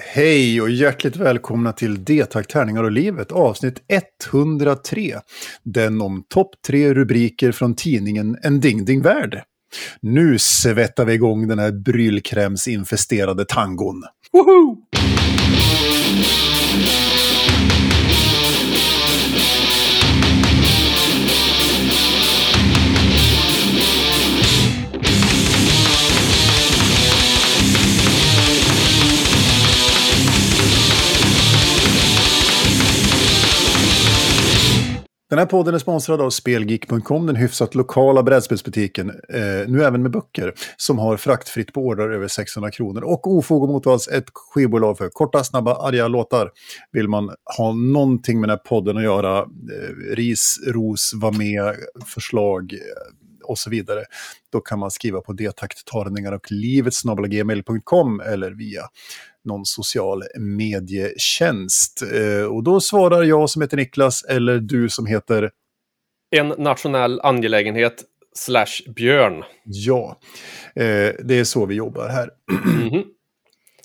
Hej och hjärtligt välkomna till D-takt, tärningar och livet avsnitt 103. Den om topp tre rubriker från tidningen En Ding Ding Värld. Nu svettar vi igång den här brylkrämsinfesterade tangon. Woho! Den här podden är sponsrad av Spelgeek.com, den hyfsat lokala brädspelsbutiken, eh, nu även med böcker, som har fraktfritt på order över 600 kronor. Och Ofog och Motvalls, ett skivbolag för korta, snabba, arga låtar. Vill man ha någonting med den här podden att göra, eh, ris, ros, var med, förslag eh, och så vidare, då kan man skriva på detakttarningar och livet eller via någon social medietjänst. Eh, och då svarar jag som heter Niklas eller du som heter... En nationell angelägenhet slash björn. Ja, eh, det är så vi jobbar här. Mhm.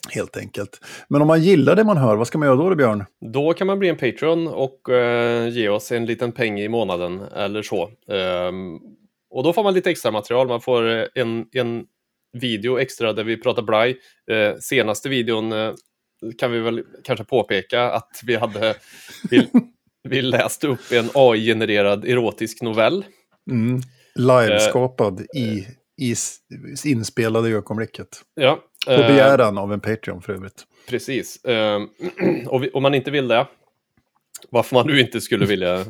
Helt enkelt. Men om man gillar det man hör, vad ska man göra då, då Björn? Då kan man bli en Patreon och eh, ge oss en liten peng i månaden eller så. Ehm, och då får man lite extra material. Man får en, en video extra där vi pratar blaj. Eh, senaste videon eh, kan vi väl kanske påpeka att vi hade vi, vi läste upp en AI-genererad erotisk novell. Mm. Liveskapad i, i s- inspelade ögonblicket. Ja, På eh, begäran av en Patreon för övrigt. Precis. Ehm, och vi, om man inte vill det, varför man nu inte skulle vilja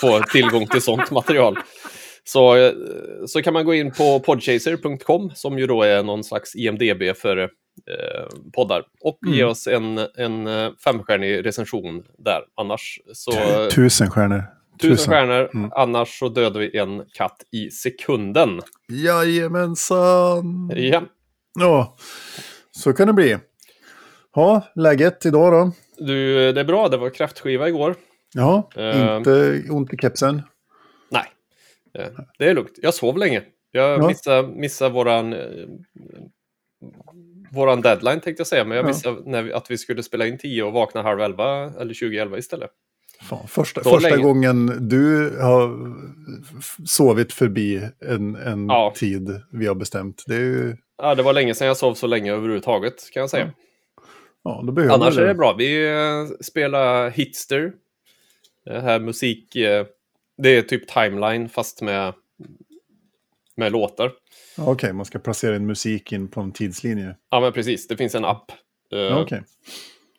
få tillgång till sånt material, så, eh, så kan man gå in på podchaser.com som ju då är någon slags IMDB för eh, poddar och ge Mm. oss en, en eh, femstjärnig recension där. Annars så... Tusen stjärnor. Tusen stjärnor, Mm. annars så dödar vi en katt i sekunden. Jajamensan! Ja, Ja, så kan det bli. Ja, läget idag då? du, det är bra, det var kräftskiva igår. Ja, Eh. inte ont i kepsen. Eh, det är lugnt. Jag sov länge. Jag Ja. missade, missade våran, eh, våran deadline tänkte jag säga, men jag Ja. missade när vi, att vi skulle spela in 10 och vakna halv elva eller 2011 istället. Fan, första första länge. gången du har sovit förbi en, en Ja. tid vi har bestämt. Det ju, Ja, det var länge sedan jag sov så länge överhuvudtaget kan jag säga. ja, Annars du är det bra. Vi eh, spelar Hitster. Det här musik... Det är typ timeline fast med, med låtar. Okej, man ska placera in musik in på en tidslinje. Ja, men precis. Det finns en app. Eh, Okej.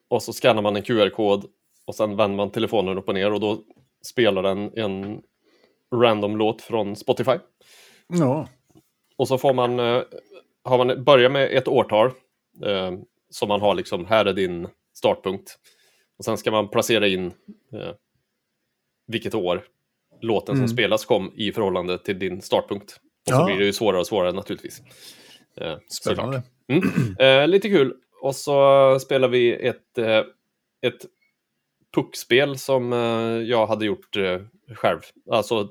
Och så skannar man en QR-kod och sen vänder man telefonen upp och ner och då spelar den en random låt från Spotify. Ja, Och så får man, eh, har man börja med ett årtal eh, som man har liksom, här är din startpunkt. Och sen ska man placera in eh, vilket år låten Mm. som spelas kom i förhållande till din startpunkt. Och så Ja. blir det ju svårare och svårare naturligtvis. Eh, spännande. Mm. Eh, lite kul. Och så spelar vi ett, eh, ett puckspel som eh, jag hade gjort eh, själv. Alltså,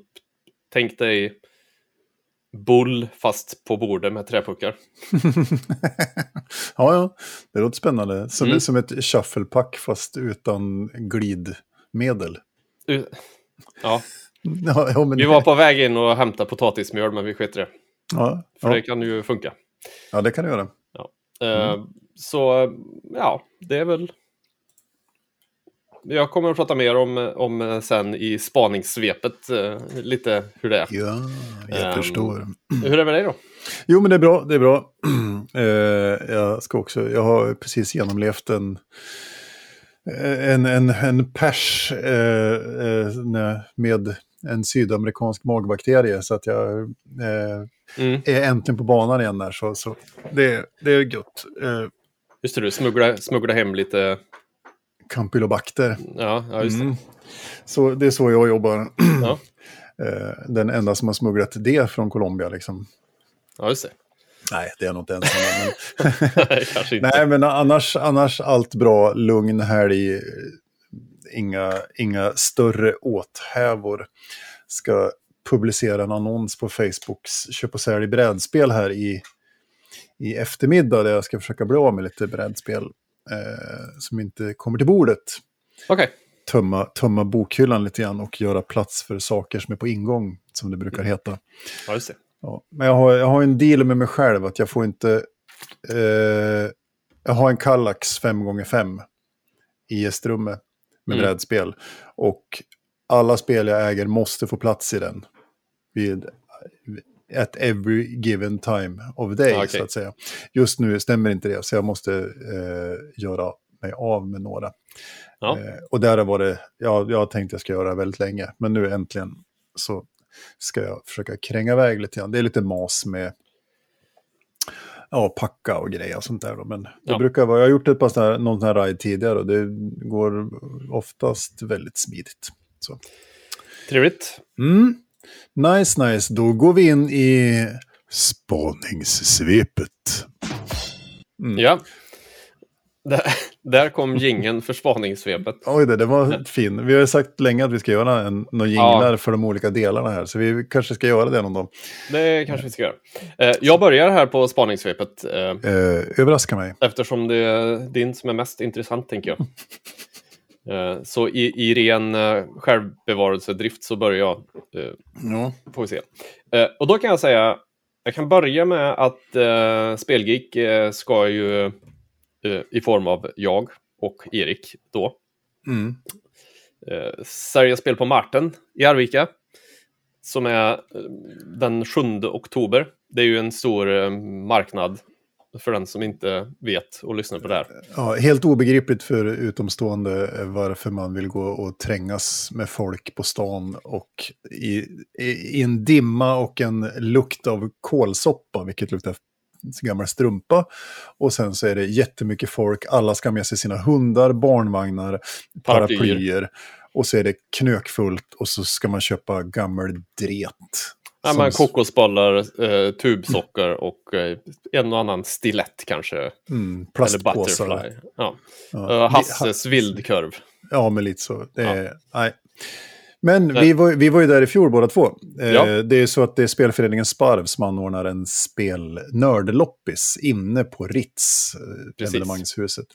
tänk dig bull fast på bordet med träpuckar. ja, ja, det låter spännande. Som, Mm. som ett shufflepack fast utan glidmedel. Ja, Ja, ja, men vi var på väg in och hämtade potatismjöl, men vi sket det. ja, För det kan ju funka. ja, det kan du göra. Eh, Mm. Så, ja, det är väl... Jag kommer att prata mer om, om sen i spaningssvepet, eh, lite hur det är. Ja, jag Ehm, förstår. Hur är det med dig då? Jo, men det är bra. Det är bra. Eh, jag ska också, jag har precis genomlevt en, en, en, en pers eh, eh, med en sydamerikansk magbakterie. Så att jag eh, Mm. är äntligen på banan igen där. Så, så det, det är gött. Eh, Just det, du smugglade, smugglade hem lite... Campylobacter. Ja, ja just det. Mm. Så det är så jag jobbar. Ja. Eh, den enda som har smugglat det från Colombia liksom. Ja, just det. Nej, det är nog inte ensam. Men... Nej. Nej, men annars, annars allt bra, lugn helg, inga, inga större åthävor. Ska publicera en annons på Facebooks köp och sälj brädspel här i, i eftermiddag där jag ska försöka bli av med lite brädspel. eh, som inte kommer till bordet. Okej. Tömma, tömma bokhyllan lite grann och göra plats för saker som är på ingång, som det brukar heta. Ja, just det. Ja, men jag har, jag har en deal med mig själv att jag får inte... Eh, jag har en Kallax 5x5 i gästrummet med Mm. brädspel. Och alla spel jag äger måste få plats i den. Vid, at every given time of day, Ja, okej. så att säga. Just nu stämmer inte det, så jag måste eh, göra mig av med några. Ja. Eh, och där var det, ja, jag har tänkt jag ska göra väldigt länge, men nu äntligen så ska jag försöka kränga iväg lite grann. Det är lite mas med ja, packa och grejer och sånt där. Då. Men det Ja. brukar vara, jag har gjort ett par sådana här, någon sån här ride tidigare och det går oftast väldigt smidigt. Så. Trevligt. Mm. Nice, nice. Då går vi in i spaningssvepet. Mm. Ja. Där kom gingen för spaningssvepet. Oj, det, det var fin. Vi har ju sagt länge att vi ska göra en, några jinglar för de olika delarna här, så vi kanske ska göra det någon dag. Det kanske vi ska göra. Eh, jag börjar här på spaningssvepet. Eh, Eh, överraska mig. Eftersom det är din som är mest intressant, tänker jag. Så i, i ren självbevarelsedrift så börjar jag. Ja. Får vi se. Och då kan jag säga, jag kan börja med att Spelgeek ska ju i form av jag och Erik då Mm. eh, sälja spel på Marten i Arvika. Som är eh, den 7 oktober. Det är ju en stor eh, marknad för den som inte vet och lyssnar på det här. Ja, helt obegripligt för utomstående eh, varför man vill gå och trängas med folk på stan och i, i, i en dimma och en lukt av kolsoppa, vilket luktar gammal strumpa. Och sen så är det jättemycket folk, alla ska med sig sina hundar, barnvagnar, Paraplyer. paraplyer. Och så är det knökfullt och så ska man köpa gammal dret. Ja, Som- men kokosbollar, eh, tubsocker och eh, en och annan stilett kanske. mm, Eller plastpåsar. butterfly. Ja. Ja. Eh, Hasses vildkorv. Ja, men lite så. Det Ja. är, nej. Men vi var, vi var ju där i fjol båda två. Eh, Ja. Det är så att det är spelföreningen Sparv som anordnar en spelnördloppis inne på Ritz, eh, Precis. evenemangshuset.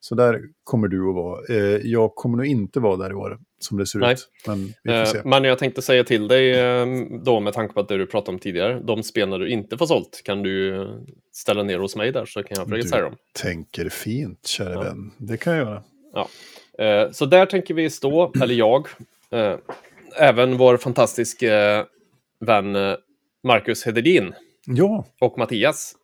Så där kommer du att vara. Eh, jag kommer nog inte vara där i år, som det ser Nej. ut. Men vi får se. Men jag tänkte säga till dig eh, då med tanke på att det du pratade om tidigare. De spelen du inte får sålt kan du ställa ner hos mig där så kan jag försöka dem. tänker fint, kära Ja. vän. Det kan jag göra. Eh, så där tänker vi stå, eller jag. Eh, även vår fantastiska vän eh, Marcus Hederlin Ja, och Mattias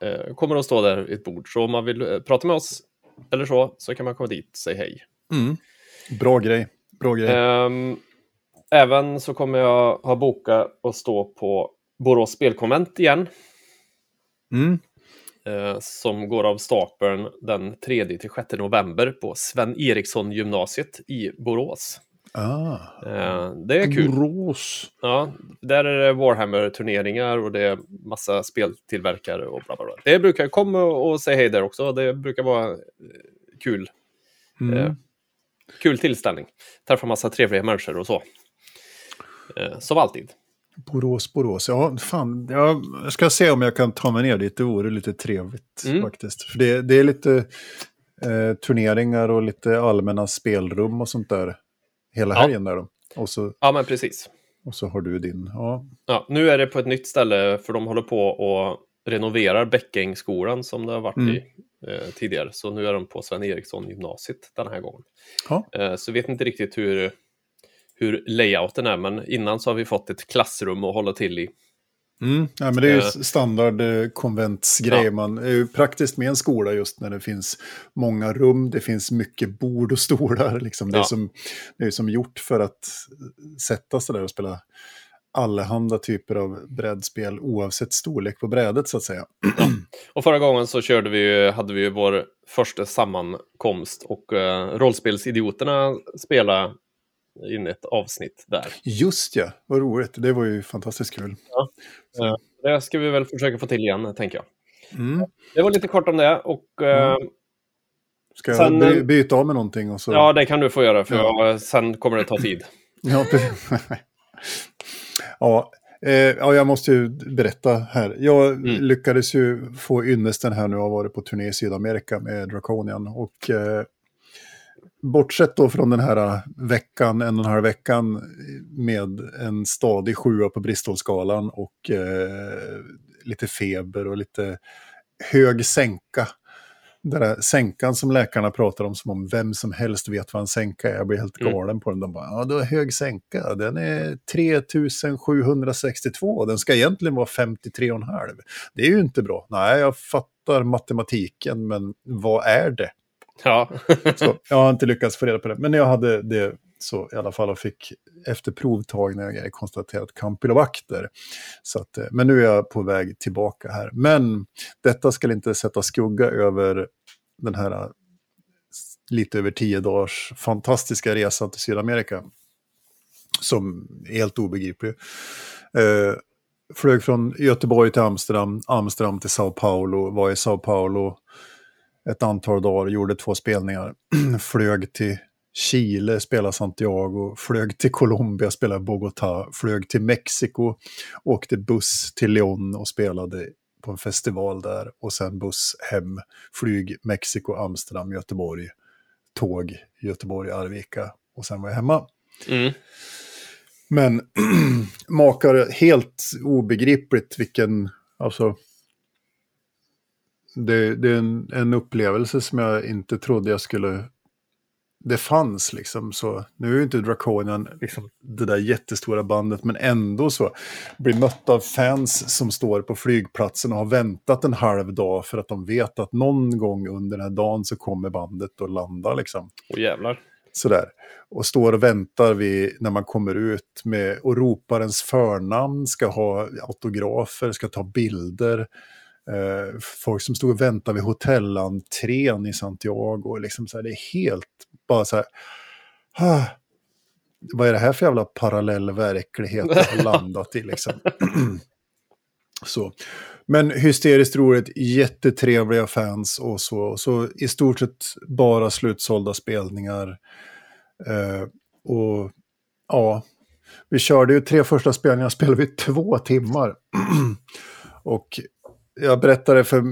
eh, kommer att stå där vid ett bord. Så om man vill eh, prata med oss eller så, så kan man komma dit och säga hej. mm. bra grej. Bra grej. Ehm, även så kommer jag ha bokat och stå på Borås spelkonvent igen. Mm. eh, som går av stapeln den 3-6 november på Sven Eriksson gymnasiet i Borås. Ah. Eh, det är kul. Borås. Ja, där är det Warhammer-turneringar och det är massa speltillverkare och bla bla bla. Det brukar komma och säga hej där också. Det brukar vara eh, kul. Mm. Eh, kul tillställning. Träffa massa trevliga människor och så. Eh, som alltid. Borås, Borås. Ja, fan. Jag ska se om jag kan ta mig ner dit. Det vore lite trevligt Mm. faktiskt. För det, det är lite eh, turneringar och lite allmänna spelrum och sånt där. Hela Ja. helgen där då. Och så, Ja, men precis. och så har du din. Ja. Ja, nu är det på ett nytt ställe för de håller på och renoverar Bäckängsskolan som det har varit Mm. i eh, tidigare. Så nu är de på Sven Eriksson gymnasiet den här gången. Ja. Eh, så vet inte riktigt hur, hur layouten är, men innan så har vi fått ett klassrum att hålla till i. Mm. Ja, men det är ju Eh. standard eh, konventsgrej. Ja. Man är ju praktiskt med en skola just när det finns många rum, det finns mycket bord och stolar. Liksom. Det, är Ja. som, det är som gjort för att sätta sig där och spela allehanda typer av brädspel oavsett storlek på brädet så att säga. Och förra gången så körde vi, hade vi vår första sammankomst och uh, rollspelsidioterna spela in ett avsnitt där. Just ja, vad roligt. Det var ju fantastiskt kul. Så. Eh, det ska vi väl försöka få till igen, tänker jag. Mm. Det var lite kort om det och eh, Mm. Ska jag Sen, eh, byta av med någonting? Och så... ja, det kan du få göra för Ja. jag, sen kommer det ta tid. Ja, ja, Eh, ja, jag måste ju berätta här. Jag mm. lyckades ju få ynnesten här nu och har varit på turné i Sydamerika med Draconian. Och eh, bortsett då från den här veckan, en och en halv veckan med en stadig sjua på Bristolskalan och eh, lite feber och lite hög sänka den där sänkan som läkarna pratar om som om vem som helst vet vad en sänka är. Jag blir helt mm. galen mm. på den. De bara, ja du har hög sänka, den är 3762, den ska egentligen vara 53,5. Det är ju inte bra. Nej, jag fattar matematiken, men vad är det? Ja. så, jag har inte lyckats få reda på det, men jag hade det så i alla fall och fick efter provtagningar konstaterat campylobacter. Så att, eh, men nu är jag på väg tillbaka här. Men detta ska inte sätta skugga över den här eh, lite över tio dagars fantastiska resan till Sydamerika. Som är helt obegriplig. Eh, flög från Göteborg till Amsterdam, Amsterdam till Sao Paulo, var i Sao Paulo ett antal dagar, gjorde två spelningar, flög till Chile, spelade Santiago, flög till Colombia, spelade Bogotá, flög till Mexiko, åkte buss till León och spelade på en festival där och sen buss hem, flyg Mexiko, Amsterdam, Göteborg, tåg Göteborg, Arvika och sen var jag hemma. Mm. Men makar helt obegripligt vilken, alltså, det, det är en, en upplevelse som jag inte trodde jag skulle det fanns liksom så. Nu är ju inte Draconian liksom det där jättestora bandet, men ändå så. Blir mött av fans som står på flygplatsen och har väntat en halv dag för att de vet att någon gång under den här dagen så kommer bandet och landa liksom. Åh jävlar. Sådär. Och står och väntar vi när man kommer ut med och ropar ens förnamn, ska ha autografer, ska ta bilder. Eh, folk som stod och väntade vid hotellentrén i Santiago. Liksom så här, det är helt bara så här... Ah, vad är det här för jävla parallell verklighet jag har landat i liksom? så. Men hysteriskt roligt, jättetrevliga fans och så. Och så i stort sett bara slutsålda spelningar. Eh, och ja, vi körde ju tre första spelningar, spelade vi två timmar. och jag berättade för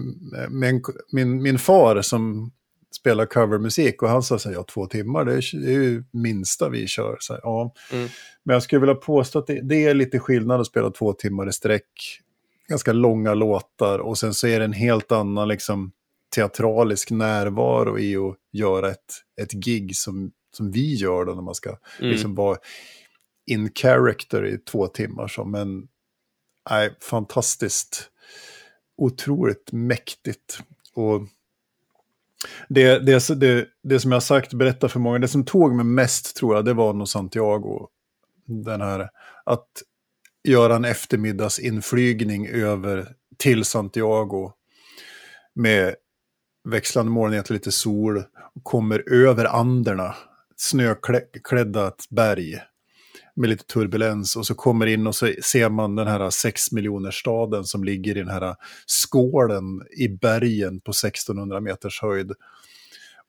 min, min, min far som spelar covermusik och han sa så här, ja två timmar det är, det är ju minsta vi kör. Så här, ja. Mm. Men jag skulle vilja påstå att det, det, är lite skillnad att spela två timmar i sträck. Ganska långa låtar och sen så är det en helt annan liksom, teatralisk närvaro i att göra ett, ett gig som, som vi gör då när man ska mm. liksom vara in character i två timmar. Så. Men nej, fantastiskt otroligt mäktigt. Och det, det, det, det som jag har sagt, berätta för många, det som tog mig mest tror jag, det var nog Santiago. Den här, att göra en eftermiddagsinflygning över till Santiago med växlande molnighet, och lite sol, och kommer över Anderna, snöklädda berg med lite turbulens och så kommer in och så ser man den här 6 miljoner staden som ligger i den här skålen i bergen på 1600 meters höjd.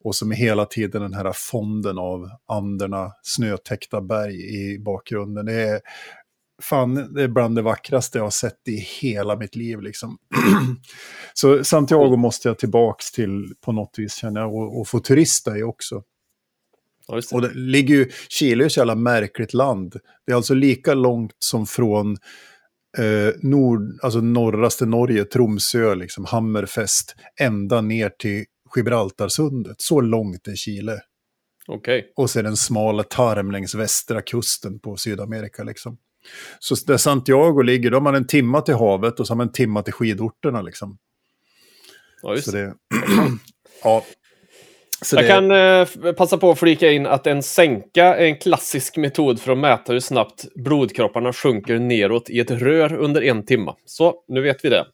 Och som är hela tiden den här fonden av Anderna, snötäckta berg i bakgrunden. Det är, fan, det är bland det vackraste jag har sett i hela mitt liv. Liksom. så Santiago måste jag tillbaks till på något vis känner jag och, och få turista i också. Ja, och det ligger ju, Chile är ett jävla märkligt land. Det är alltså lika långt som från eh, nord, alltså norraste Norge, Tromsö, liksom, Hammerfest, ända ner till Gibraltarsundet. Så långt är Chile. Okej. Okay. Och så är det en smal tarm längs västra kusten på Sydamerika. Liksom. Så där Santiago ligger, då har man en timma till havet och så har man en timma till skidorterna. Liksom. Ja, just så det. ja, så jag det... kan eh, passa på att flika in att en sänka är en klassisk metod för att mäta hur snabbt blodkropparna sjunker neråt i ett rör under en timme. Så, nu vet vi det.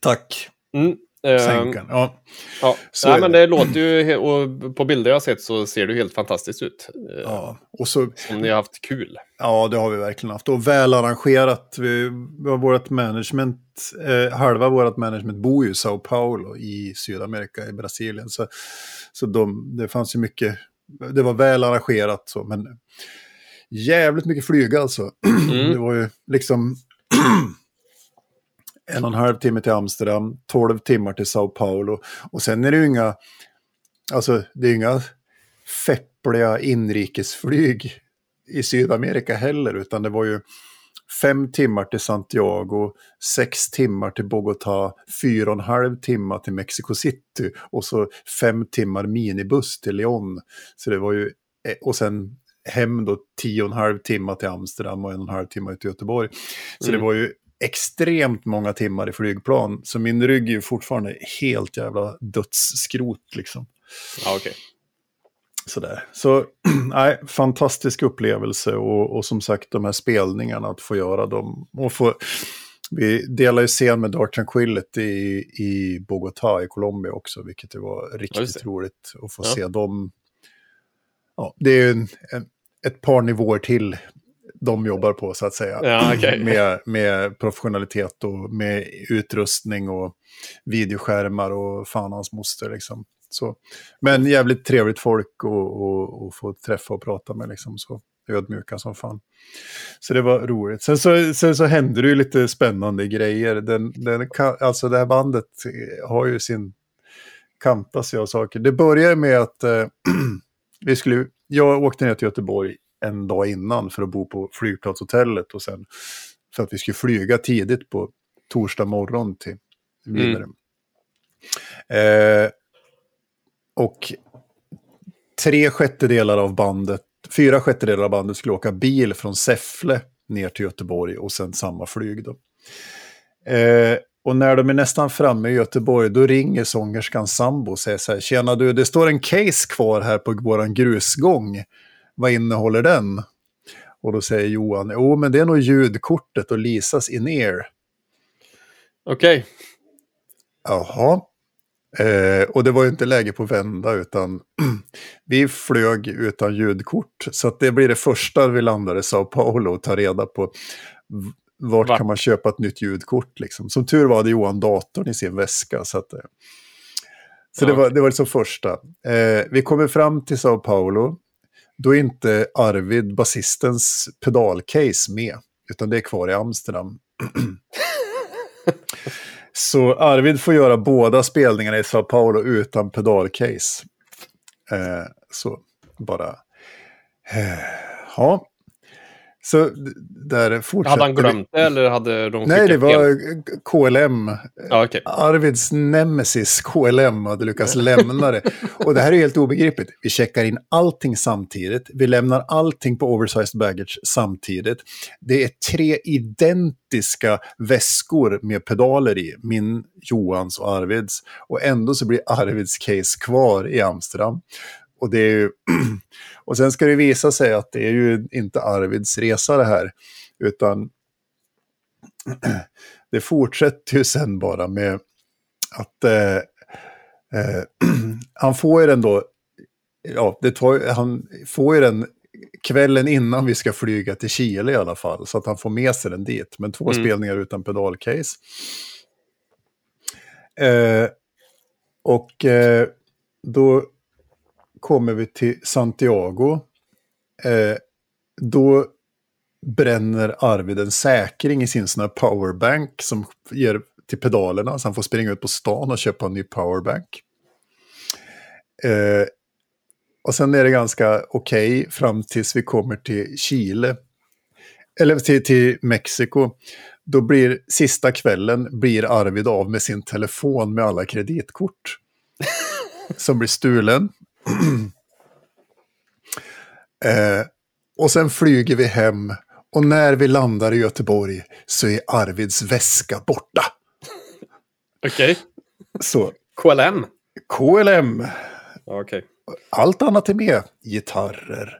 Tack. Mm. Ehm, Sänkan, ja. ja. Så Nej, men det låter ju, och på bilder jag sett så ser det helt fantastiskt ut. Eh, ja. Och så, Om ni har haft kul. Ja, det har vi verkligen haft. Och väl arrangerat. Vi, vårt management, eh, halva vårt management bor ju i Sao Paulo i Sydamerika, i Brasilien. Så, så de, det fanns ju mycket, det var väl arrangerat så, men jävligt mycket flyga alltså. Mm. Det var ju liksom en och en halv timme till Amsterdam, 12 timmar till Sao Paulo. Och sen är det ju inga, alltså det är inga feppliga inrikesflyg i Sydamerika heller, utan det var ju fem timmar till Santiago, sex timmar till Bogotá, fyra och en halv timmar till Mexico City och så fem timmar minibuss till Lyon. Så det var ju, eh, och sen hem då tio och en halv timme till Amsterdam och en och en halv timme till Göteborg. Så Mm. det var ju extremt många timmar i flygplan. Så min rygg är ju fortfarande helt jävla dödsskrot liksom. Ja, okej. Sådär. Så nej, fantastisk upplevelse och, och som sagt de här spelningarna, att få göra dem. Och få, vi delar ju scen med Dark Tranquility i, i Bogotá i Colombia också, vilket ju var riktigt det. roligt att få Ja. se dem. Ja, det är ju en, en, ett par nivåer till de jobbar på så att säga. Ja, okej. med, med professionalitet och med utrustning och videoskärmar och fan hans moster liksom. Så. Men jävligt trevligt folk och, och, och få träffa och prata med liksom så. Ödmjuka som fan. Så det var roligt. Sen så, sen så hände det ju lite spännande grejer. Den, den, alltså det här bandet har ju sin kantas av saker. Det börjar med att eh, vi skulle, jag åkte ner till Göteborg en dag innan för att bo på flygplatshotellet och sen för att vi skulle flyga tidigt på torsdag morgon till vidare. Eh, och tre sjättedelar av bandet, fyra sjättedelar av bandet skulle åka bil från Säffle ner till Göteborg och sen samma flyg då. Eh, och när de är nästan framme i Göteborg, då ringer sångerskan sambo och säger så här, tjena du, det står en case kvar här på våran grusgång. Vad innehåller den? Och då säger Johan, jo men det är nog ljudkortet och Lisas in-ear. Okej. Jaha. Eh, och det var ju inte läge på vända utan vi flög utan ljudkort. Så att det blir det första vi landar i Sao Paulo och tar reda på vart Vart? kan man köpa ett nytt ljudkort. Liksom. Som tur var hade Johan datorn i sin väska. Så, att, eh, så Ja. det, var, det var liksom första. Eh, vi kommer fram till Sao Paulo. Då är inte Arvid, basistens pedalcase med. Utan det är kvar i Amsterdam. Så Arvid får göra båda spelningarna i Sao Paulo utan pedalcase. Eh, så bara... Eh, ja. Så där fortsätter Hade han glömt det eller hade de Nej, det var? KLM. Ja, okej. Arvids nemesis KLM hade lyckats lämna det. Och det här är helt obegripligt. Vi checkar in allting samtidigt. Vi lämnar allting på oversized baggage samtidigt. Det är tre identiska väskor med pedaler i. Min, Johans och Arvids. Och ändå så blir Arvids case kvar i Amsterdam. Och, det är ju och sen ska det visa sig att det är ju inte Arvids resa det här. Utan det fortsätter ju sen bara med att eh, eh, han får ju den då, ja, det tar, han får ju den kvällen innan vi ska flyga till Chile i alla fall, så att han får med sig den dit. Men två Mm. spelningar utan pedalcase. Eh, och eh, då kommer vi till Santiago. Eh, då bränner Arvid en säkring i sin sån här powerbank som ger till pedalerna. Så han får springa ut på stan och köpa en ny powerbank. Eh, och sen är det ganska okej fram tills vi kommer till Chile. Eller till, till Mexiko. Då blir sista kvällen blir Arvid av med sin telefon med alla kreditkort. som blir stulen. eh, och sen flyger vi hem. Och när vi landar i Göteborg så är Arvids väska borta. Okej. Så KLM. KLM, Okej. allt annat är med. Gitarrer,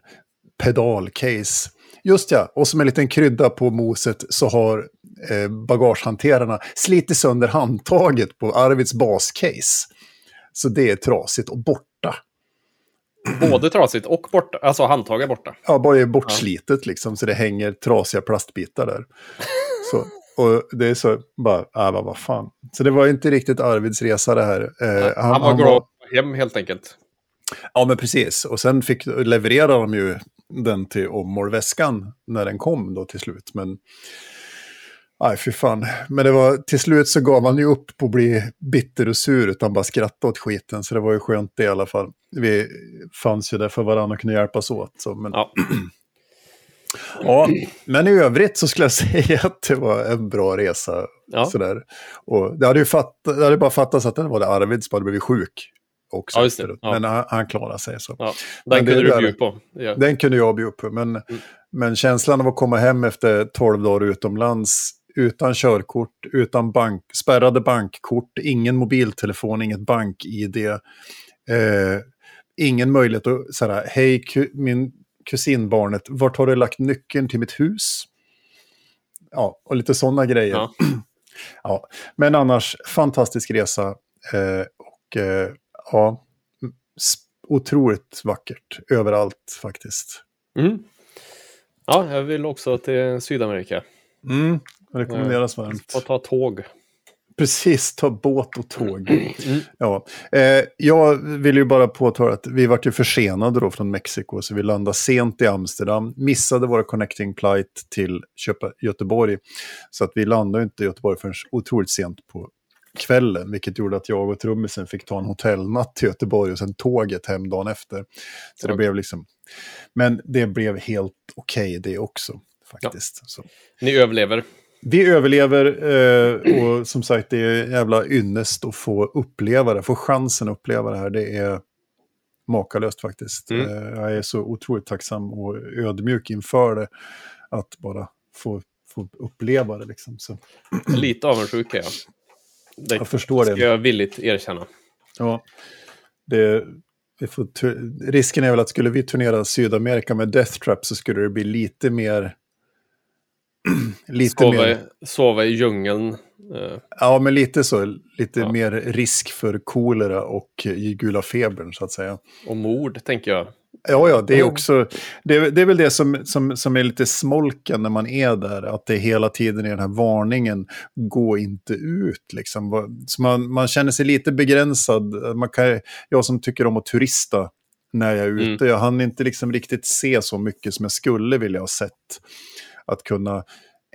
pedalcase. Just ja, och som en liten krydda på moset så har eh, bagagehanterarna slitit sönder handtaget på Arvids bascase. Så det är trasigt och borta. Både trasigt och borta. Alltså handtaget borta. Ja, bara är bortslitet liksom, så det hänger trasiga plastbitar där. Så, och det är så, bara, äh, vad, vad fan. Så det var inte riktigt Arvids resa det här. Eh, Han, var glad att komma hem helt enkelt. Ja, men precis. Och sen fick, levererade de ju den till ommålväskan när den kom då till slut. Men nej, fy fan. Men det var, till slut så gav han ju upp på att bli bitter och sur utan bara skratta åt skiten. Så det var ju skönt det i alla fall. Vi fanns ju där för varandra och kunde hjälpas åt. Så, men... Ja. Ja, men i övrigt så skulle jag säga att det var en bra resa. Ja. Sådär. Och det, hade ju fatt, det hade bara fattats att det var det Arvid som hade blivit sjuk. Också Ja, det. Ja. Men han, han klarade sig. Så. Men den det kunde där- du bjuda på. Den kunde jag bjuda på. Men, men känslan av att komma hem efter 12 dagar utomlands utan körkort, utan bank, spärrade bankkort, ingen mobiltelefon, inget bank-id. Eh, ingen möjlighet att säga, hej ku, min kusinbarnet, vart har du lagt nyckeln till mitt hus? Ja, och lite sådana grejer. Ja. Ja, men annars, fantastisk resa. Eh, och eh, ja, otroligt vackert överallt faktiskt. Mm. ja, jag vill också till Sydamerika. Mm, rekommenderas varmt. Och ta tåg. Precis, ta båt och tåg. Ja. Eh, jag vill ju bara påtala att vi vart ju försenade då från Mexiko, så vi landade sent i Amsterdam, missade våra connecting flight till Köpa Göteborg. Så att vi landade inte i Göteborg förrän otroligt sent på kvällen, vilket gjorde att jag och trummisen fick ta en hotellnatt till Göteborg och sen tåget hem dagen efter. Så det Ja. blev liksom... Men det blev helt okej det också, faktiskt. Så. Ni överlever. Vi överlever eh, och som sagt det är jävla ynnest att få uppleva det, få chansen att uppleva det här. Det är makalöst faktiskt. Mm. Eh, jag är så otroligt tacksam och ödmjuk inför det. Att bara få, få uppleva det liksom. Så Lite avundsjuk är jag. Det jag förstår ska det. jag villigt erkänna. Ja, det risken är väl att skulle vi turnera Sydamerika med Death Trap så skulle det bli lite mer... lite Sova, mer... i- sova i djungeln. eh, Ja, men lite så. Lite Ja. mer risk för kolera och gula febern, så att säga. och mord, tänker jag. Ja, ja, det är Mm. också... Det, det är väl det som, som, som är lite smolken när man är där. Att det hela tiden är den här varningen, gå inte ut. Liksom. Så man, man känner sig lite begränsad. Man kan, jag som tycker om att turista när jag är Mm. ute, jag hann inte liksom riktigt se så mycket som jag skulle vilja ha sett. Att kunna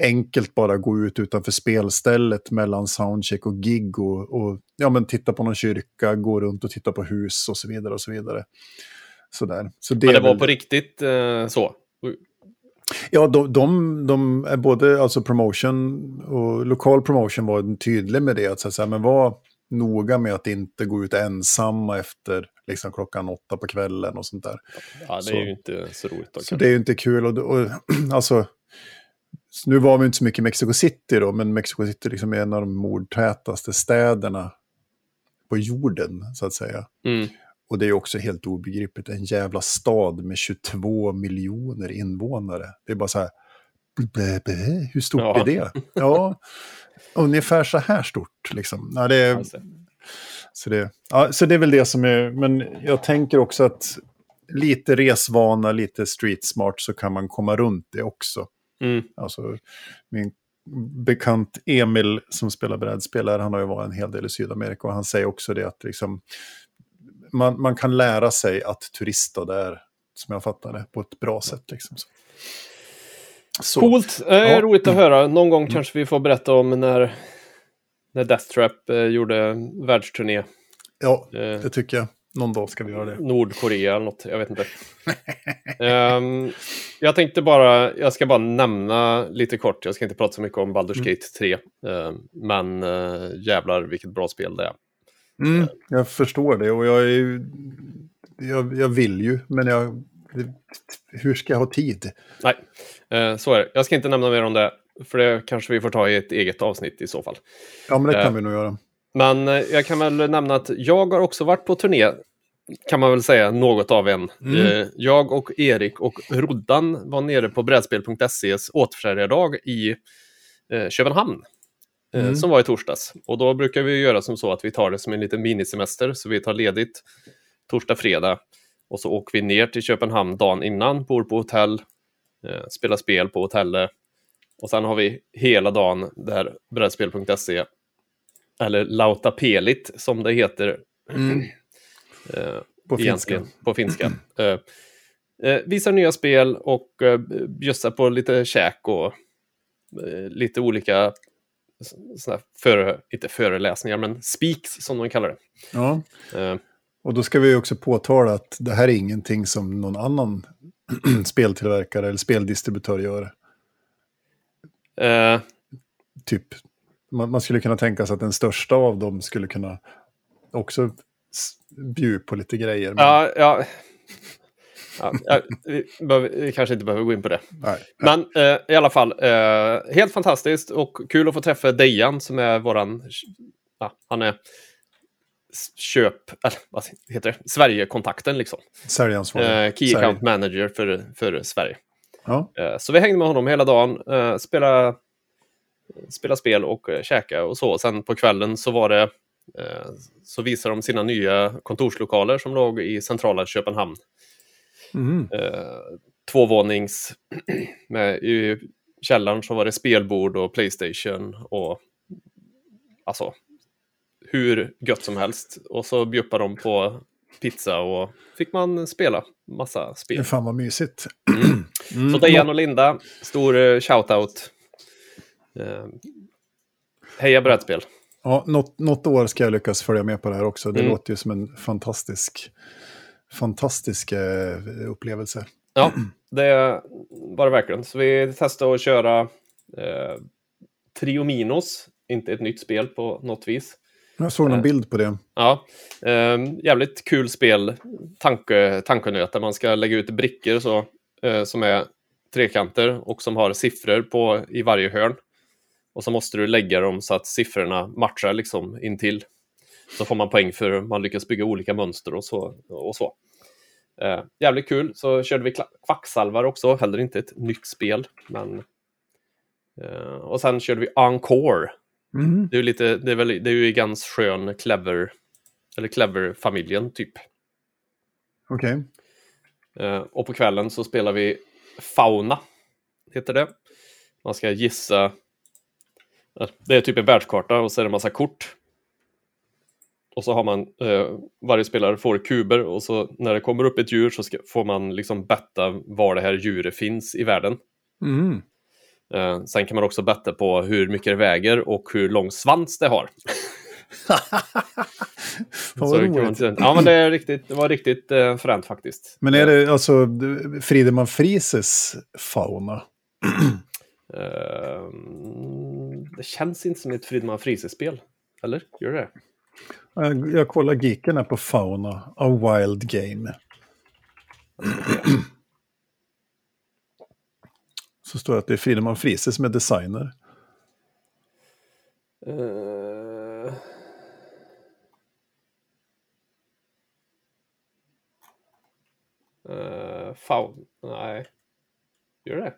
enkelt bara gå ut utanför spelstället mellan soundcheck och gig och, och ja, men titta på någon kyrka, gå runt och titta på hus och så vidare. och så vidare. Sådär. Så det Men det var väl- på riktigt eh, så. Ja, de, de, de är både alltså promotion och lokal promotion var tydlig med det. Att så att säga, men var noga med att inte gå ut ensamma efter liksom, klockan åtta på kvällen och sånt där. Ja, det Så- är ju inte så roligt. Då, Så kanske. det är ju inte kul. Och, och, alltså, nu var vi inte så mycket i Mexico City då, men Mexico City liksom är en av de mordtätaste städerna på jorden, så att säga. Mm. Och det är också helt obegripligt, en jävla stad med 22 miljoner invånare. Det är bara så här, blä, blä, hur stort Ja. är det? Ja, ungefär så här stort liksom. Ja, det är, Alltså. så, det, ja, så det är väl det som är, men jag tänker också att lite resvana, lite street smart så kan man komma runt det också. Mm. Alltså, min bekant Emil som spelar brädspel här, han har ju varit en hel del i Sydamerika och han säger också det att liksom, man, man kan lära sig att turista där, som jag fattar det, på ett bra sätt. Liksom. Så. Coolt, eh, Ja. Mm. roligt att höra. Någon gång kanske vi får berätta om när, när Death Trap eh, gjorde världsturné. Ja, Eh, det tycker jag. Någon dag ska vi göra det. Nordkorea eller något, jag vet inte. Ehm, jag tänkte bara, jag ska bara nämna lite kort, jag ska inte prata så mycket om Baldur's Mm. Gate 3. ehm, men uh, jävlar vilket bra spel det är. Mm, jag förstår det och jag är. Jag, jag vill ju, men jag... Hur ska jag ha tid? Nej, eh, så är det. Jag ska inte nämna mer om det, för det kanske vi får ta i ett eget avsnitt i så fall. Ja, men det kan Eh. vi nog göra. Men eh, jag kan väl nämna att jag har också varit på turné, kan man väl säga, något av en. Mm. Eh, Jag och Erik och Roddan var nere på brädspel.ses återförsäljardag i eh, Köpenhamn. Mm. Som var i torsdags. Och då brukar vi göra som så att vi tar det som en liten minisemester. Så vi tar ledigt torsdag, fredag. Och så åker vi ner till Köpenhamn dagen innan, bor på hotell, eh, spelar spel på hotellet. Och sen har vi hela dagen där brädspel.se, eller Lautapelit som det heter Mm. eh, På finska. på finska. Eh, eh, visar nya spel och eh, bjussar på lite käk och eh, lite olika såna före, inte föreläsningar, men speaks som de kallar det. Ja. Eh, Och då ska vi också påtala att det här är ingenting som någon annan speltillverkare eller speldistributör gör. eh, Typ, man, man skulle kunna tänka sig att den största av dem skulle kunna också bjuda på lite grejer. Men, ja, ja. Ja, ja, vi, behöver, vi kanske inte behöver gå in på det. nej. Men eh, i alla fall, eh, helt fantastiskt och kul att få träffa Dejan som är våran, ja, han är köp, eller vad heter det, Sverigekontakten liksom. Säljansvarig. Eh, key account manager för, för Sverige. Ja. Eh, så vi hängde med honom hela dagen, eh, spela, spela spel och eh, käka och så. Sen på kvällen så var det, eh, så visade de sina nya kontorslokaler som låg i centrala Köpenhamn. Mhm. Eh, tvåvånings, med, i källaren så var det spelbord och Playstation och alltså hur gött som helst. Och så bjuppade de på pizza och fick man spela massa spel. Fan vad mysigt. Så Mm. Dejan och Linda, stor shoutout. Eh, heja brädspel. Ja, något, något år ska jag lyckas följa med på det här också. Det Mm. låter ju som en fantastisk, fantastisk eh, upplevelse. Ja, det var det verkligen. Så vi testade att köra eh, Triominos, inte ett nytt spel på något vis. Jag såg någon Eh. bild på det. Ja, eh, jävligt kul spel, tanke, tankenöt, där man ska lägga ut brickor så, eh, som är trekanter och som har siffror på i varje hörn. Och så måste du lägga dem så att siffrorna matchar liksom intill. Så får man poäng för man lyckas bygga olika mönster och så. Och så. Eh, jävligt kul. Så körde vi kvacksalvar också, heller inte ett nytt spel. Men, eh, och sen körde vi Encore. Mhm. Det är lite, det är väl, det är ju ganz skön Clever, eller Clever-familjen typ. Okej. Eh, och på kvällen så spelar vi Fauna, heter det. Man ska gissa, det är typ en världskarta och så är det en massa kort. Och så har man, eh, varje spelare får kuber och så när det kommer upp ett djur så ska, får man liksom betta var det här djuret finns i världen. Mhm. Eh, sen kan man också betta på hur mycket det väger och hur lång svans det har. Fan vad man ja, men det, är riktigt, det var riktigt eh, fränt faktiskt. Men är det alltså Friedemann Frieses fauna? Eh, mm, det känns inte som ett Fridman Friese-spel. Eller? Gör det? Jag, jag kollar geeken här på fauna. A wild game. Så står det att det är Friedemann Friese som är designer. Uh... Uh, faun... Nej. Gör det?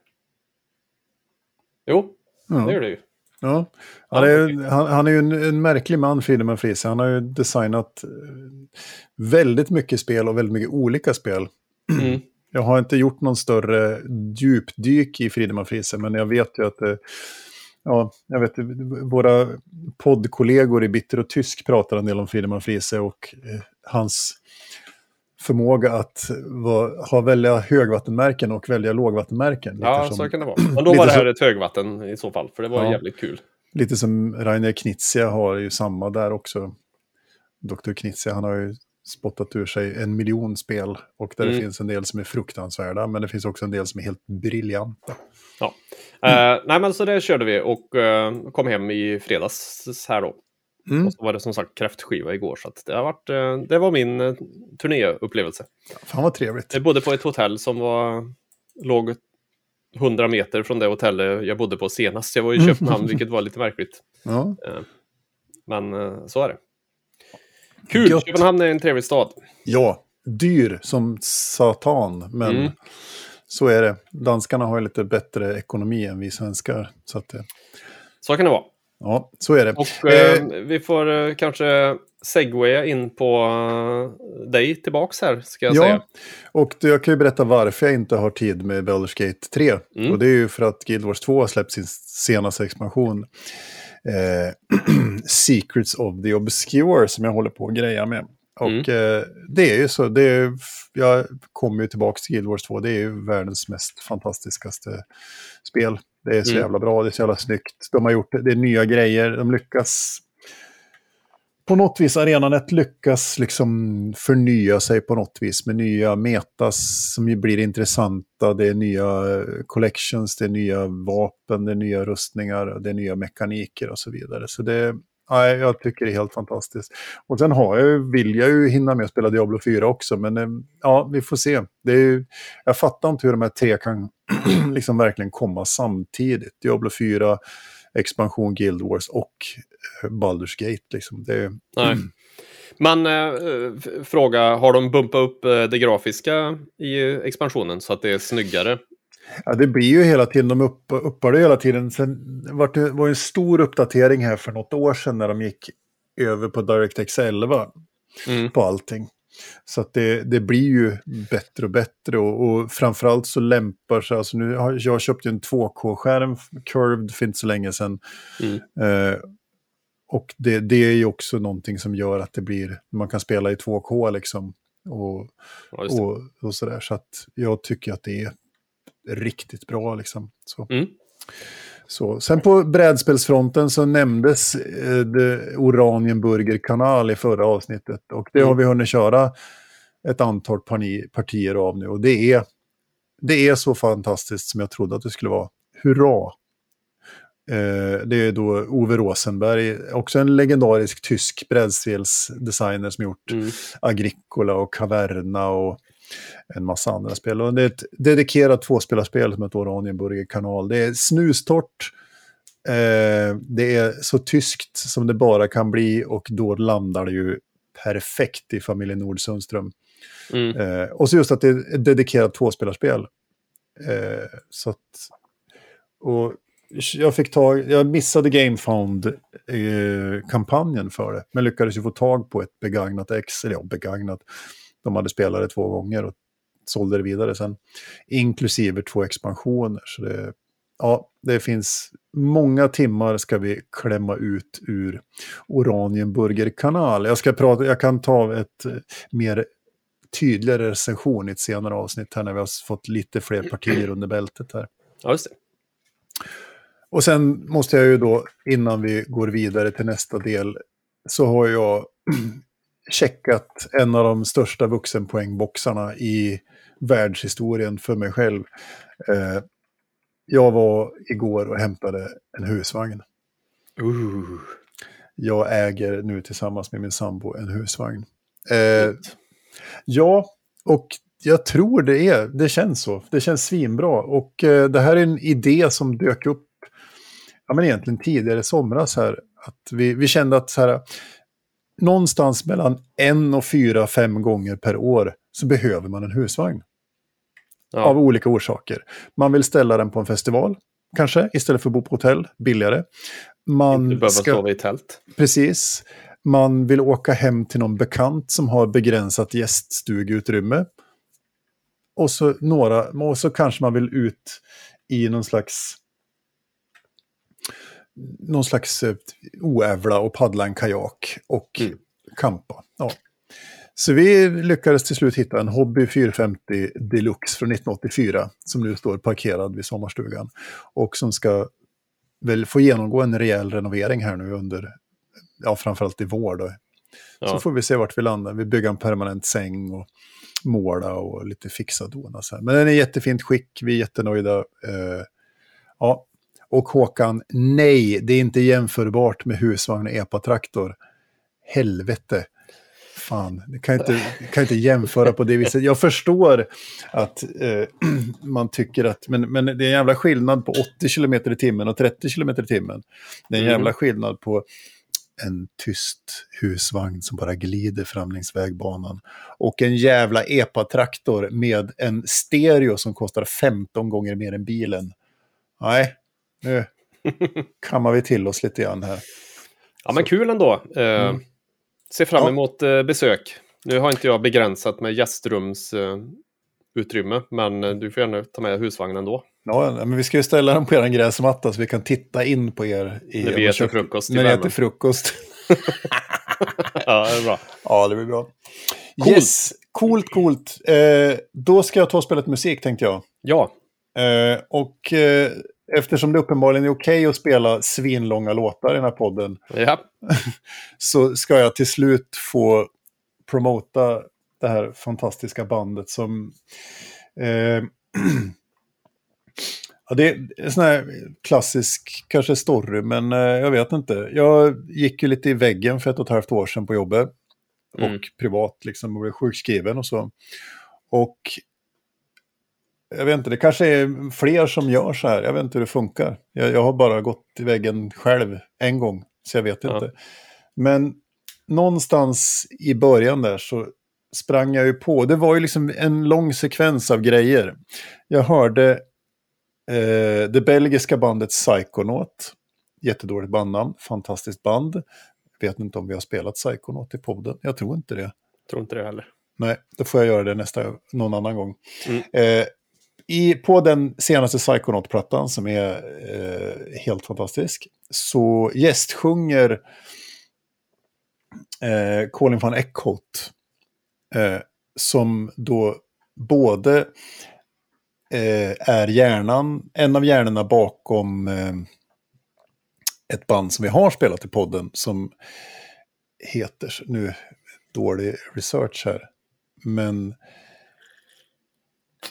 Jo, Ja. det gör det ju. Ja, ja är, han, han är ju en, en märklig man, Friedemann Friese. Han har ju designat eh, väldigt mycket spel och väldigt mycket olika spel. Mm. Jag har inte gjort någon större djupdyk i Friedemann Friese, men jag vet ju att eh, Ja, jag vet, våra poddkollegor i Bitter och Tysk pratar en del om Friedemann Friese och eh, hans förmåga att ha välja högvattenmärken och välja lågvattenmärken. Ja, som, så kan det vara. Men då var det här så- ett högvatten i så fall, för det var Ja. jävligt kul. lite som Rainer Knizia har ju samma där också. Dr. Knizia, han har ju spottat ur sig en miljon spel och där det Mm. finns en del som är fruktansvärda, men det finns också en del som är helt briljanta. Ja. Eh, nej, men så det körde vi och eh, kom hem i fredags här då. Mm. Och så var det som sagt kräftskiva igår, så det, har varit, eh, det var min uh, turnéupplevelse. Fan vad trevligt. Jag bodde på ett hotell som var, låg 100 meter från det hotellet jag bodde på senast. Jag var i Köpenhamn, vilket var lite märkligt. Ja. Men eh, så är det. Kul! Gött. Köpenhamn är en trevlig stad. ja, dyr som satan, men Mm. så är det. Danskarna har lite bättre ekonomi än vi svenskar. Så att, eh, Så kan det vara. Ja, så är det. Och eh, vi får eh, kanske segwaya in på eh, dig tillbaks här, ska jag Ja, säga. och jag kan ju berätta varför jag inte har tid med Baldur's Gate 3. Mm. Och det är ju för att Guild Wars 2 har släppt sin senaste expansion. Eh, Secrets of the Obscure som jag håller på att greja med. Och mm. eh, det är ju så, det är, jag kommer ju tillbaka till Guild Wars 2, det är ju världens mest fantastiskaste spel. Det är så mm. jävla bra, det är så jävla snyggt. De har gjort det, det är nya grejer, de lyckas på något vis, Arenanet lyckas liksom förnya sig på något vis med nya metas som ju blir intressanta. Det är nya collections, det är nya vapen, det är nya rustningar, det är nya mekaniker och så vidare. Så det, ja, jag tycker det är helt fantastiskt. Och sen har jag, vill jag ju hinna med att spela Diablo 4 också, men eh, ja, vi får se. Det är ju, jag fattar inte hur de här tre kan liksom verkligen komma samtidigt. Diablo 4, expansion Guild Wars och eh, Baldur's Gate. Liksom. Det, Nej. Men äh, fråga, har de bumpat upp det grafiska i expansionen så att det är snyggare? Ja, det blir ju hela tiden, de upp, uppar det hela tiden. Sen var det var en stor uppdatering här för något år sedan när de gick över på DirectX 11 mm. på allting. Så att det, det blir ju bättre och bättre och, och framförallt så lämpar sig, alltså nu har jag köpt en 2K-skärm, Curved, för inte så länge sedan. Mm. Eh, och det, det är ju också någonting som gör att det blir, man kan spela i 2K liksom. Och, ja, och, och sådär, så att jag tycker att det är riktigt bra liksom. Så. Mm. Så, sen på brädspelsfronten så nämndes eh, Oranienburger kanal i förra avsnittet. Och det mm. har vi hunnit köra ett antal partier av nu. Och det är, det är så fantastiskt som jag trodde att det skulle vara. Hurra! Eh, det är då Ove Rosenberg, också en legendarisk tysk brädspelsdesigner som gjort mm. Agricola och Caverna och en massa andra spel. Och det är ett dedikerat tvåspelarspel som heter Oranienburger kanal. Det är snustort. Eh, det är så tyskt som det bara kan bli och då landar det ju perfekt i familjen Nordsundström. Mm. Eh, och så just att det är ett dedikerat tvåspelarspel. Eh, så att, och jag fick tag, jag missade Gamefound-kampanjen för det, men lyckades ju få tag på ett begagnat ex, eller ja, begagnat. De hade spelat det två gånger och sålde det vidare sen. Inklusive två expansioner. Så det, ja, det finns många timmar ska vi klämma ut ur Oranienburger kanal. Jag, ska prata, jag kan ta ett eh, mer tydligare recension i ett senare avsnitt här när vi har fått lite fler partier under bältet här. Ja, just det. Och sen måste jag ju då, innan vi går vidare till nästa del, så har jag checkat en av de största vuxenpoängboxarna i världshistorien för mig själv. Eh, jag var igår och hämtade en husvagn. Uh. Jag äger nu tillsammans med min sambo en husvagn. Eh, ja, och jag tror det är, det känns så. Det känns svinbra. Och eh, det här är en idé som dök upp, ja men egentligen tidigare i somras här. Att vi, vi kände att så här, någonstans mellan en och fyra, fem gånger per år så behöver man en husvagn. Ja. Av olika orsaker. Man vill ställa den på en festival, kanske, istället för att bo på hotell, billigare. Man du behöver ska... sova i tält. Precis. Man vill åka hem till någon bekant som har begränsat gäststugeutrymme. Och så, några, och så kanske man vill ut i någon slags någon slags eh, oävla och paddla en kajak och mm. kampa. Ja. Så vi lyckades till slut hitta en Hobby 450 Deluxe från 1984 som nu står parkerad vid sommarstugan. Och som ska väl få genomgå en rejäl renovering här nu under, ja framförallt i vår då. Ja. Så får vi se vart vi landar. Vi bygger en permanent säng och måla och lite fixa dona. Men den är i jättefint skick, vi är jättenöjda. Uh, ja. Och Håkan, nej, det är inte jämförbart med husvagn och epatraktor. Helvete fan, det kan inte, kan inte jämföra på det viset. Jag förstår att eh, man tycker att, men, men det är en jävla skillnad på 80 km i timmen och 30 km i timmen. Det är en mm. jävla skillnad på en tyst husvagn som bara glider fram längs vägbanan. Och en jävla epatraktor med en stereo som kostar 15 gånger mer än bilen. Nej, nu kammar vi till oss lite grann här. Ja, men kul ändå. Uh, mm. Ser fram emot. Eh, besök. Nu har inte jag begränsat med gästrumsutrymme, uh, men uh, du får gärna ta med husvagnen ändå. Ja, men vi ska ju ställa den på er gräsmatta så vi kan titta in på er. I, när vi äter frukost. När ni äter frukost. Ja, det är bra. Ja, det blir bra. Coolt. Yes, coolt, coolt. Eh, då ska jag ta och spela lite musik tänkte jag. Ja, Eh, och eh, eftersom det uppenbarligen är okej att spela svinlånga låtar i den här podden ja. så ska jag till slut få promota det här fantastiska bandet som... Eh, ja, det är en sån här klassisk kanske story, men eh, jag vet inte. Jag gick ju lite i väggen för ett och ett halvt år sedan på jobbet. Mm. Och privat liksom, och blev sjukskriven och så. Och jag vet inte, det kanske är fler som gör så här. Jag vet inte hur det funkar. Jag, jag har bara gått i väggen själv en gång, så jag vet Ja. inte. Men någonstans i början där så sprang jag ju på. Det var ju liksom en lång sekvens av grejer. Jag hörde eh, det belgiska bandet Psychonaut. Jättedåligt bandnamn, fantastiskt band. Vet inte om vi har spelat Psychonaut i podden. Jag tror inte det. Tror inte det heller. Nej, då får jag göra det nästa, någon annan gång. Mm. Eh, i, på den senaste Psychonaut-plattan som är eh, helt fantastisk så gästsjunger eh, Colin van Eckhout eh, som då både eh, är hjärnan, en av hjärnorna bakom eh, ett band som vi har spelat i podden som heter, nu dålig research här, men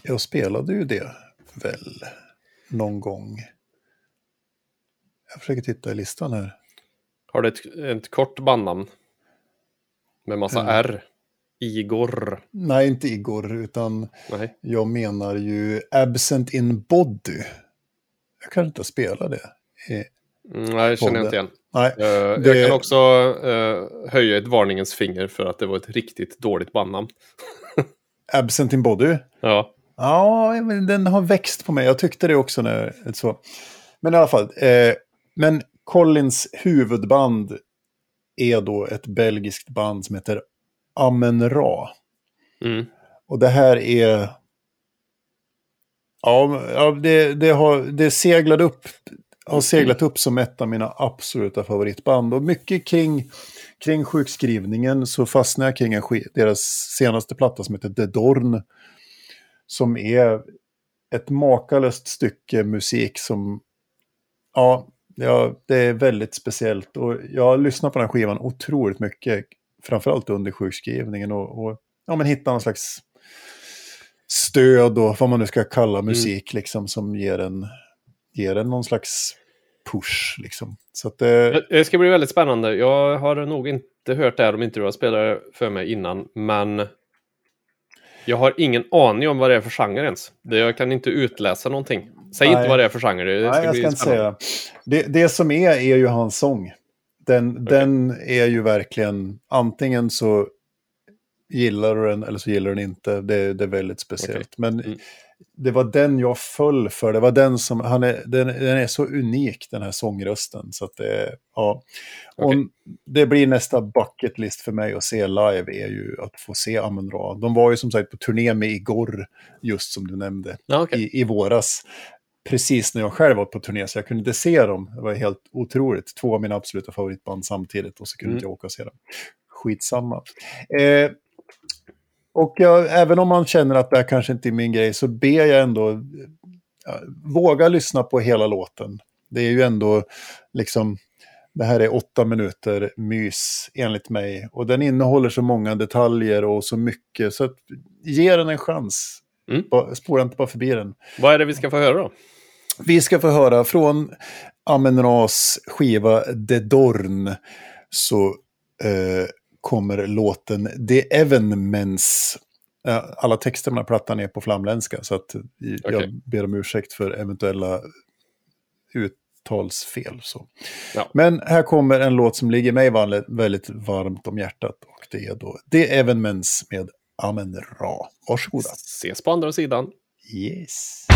jag spelade ju det väl någon gång. Jag försöker titta i listan här. Har du ett, ett kort bandnamn? Med massa Mm. R? Igor? Nej, inte Igor, utan Nej. jag menar ju Absent in Body. Jag kanske inte spelar det. Eh, Mm, nej, känner jag inte igen. nej, Eh, Det- Jag kan också eh, höja ett varningens finger för att det var ett riktigt dåligt bandnamn. Absent in Body. Ja, Ja, men den har växt på mig. Jag tyckte det också när så. Men i alla fall. Eh, men Collins huvudband är då ett belgiskt band som heter Amen Ra. mm. Och det här är... Ja, det, det, har, det seglade upp, har seglat upp som ett av mina absoluta favoritband. Och mycket kring, kring sjukskrivningen så fastnade jag kring en, deras senaste platta som heter The Dorn. Som är ett makalöst stycke musik som... Ja, ja, det är väldigt speciellt. Och jag har lyssnat på den skivan otroligt mycket. Framförallt under sjukskrivningen. Och, och ja, men hitta någon slags stöd och vad man nu ska kalla musik liksom som ger en, ger en någon slags push liksom. Så att det, Det ska bli väldigt spännande. Jag har nog inte hört det här om inte du har spelat för mig innan, men jag har ingen aning om vad det är för genre ens. Jag kan inte utläsa någonting. Säg Nej. inte vad det är för genre. Det ska nej, jag ska inte säga. Det, det som är är ju hans sång. Den, den är ju verkligen, antingen så gillar du den eller så gillar du den inte. Det, det är väldigt speciellt. Okej. Men Mm. Det var den jag föll för. Det var den som, han är, den, den är så unik den här sångrösten. Så att det, ja. Och Okej. det blir nästa bucket list för mig att se live är ju att få se Amen Ra. De var ju som sagt på turné med Igor, just som du nämnde okej. i, i våras. Precis när jag själv var på turné, så jag kunde inte se dem. Det var helt otroligt. Två av mina absoluta favoritband samtidigt och så kunde Mm. inte jag åka och se dem. Skitsamma. Eh, och jag, även om man känner att det här kanske inte är min grej så ber jag ändå ja, våga lyssna på hela låten. Det är ju ändå liksom, det här är åtta minuter mys enligt mig. Och den innehåller så många detaljer och så mycket. Så att, ge den en chans. Mm. Spåra inte bara förbi den. Vad är det vi ska få höra då? Vi ska få höra från Amen Ras skiva The Dorn så eh, kommer låten The Evenements. Eh, Alla texter på den här plattan är på flamländska så att i- jag Okej. ber om ursäkt för eventuella uttalsfel. Så. Ja. Men här kommer en låt som ligger mig väldigt varmt om hjärtat och det är då The Evenements med Amen Ra. Varsågoda. Ses på andra sidan. Yes.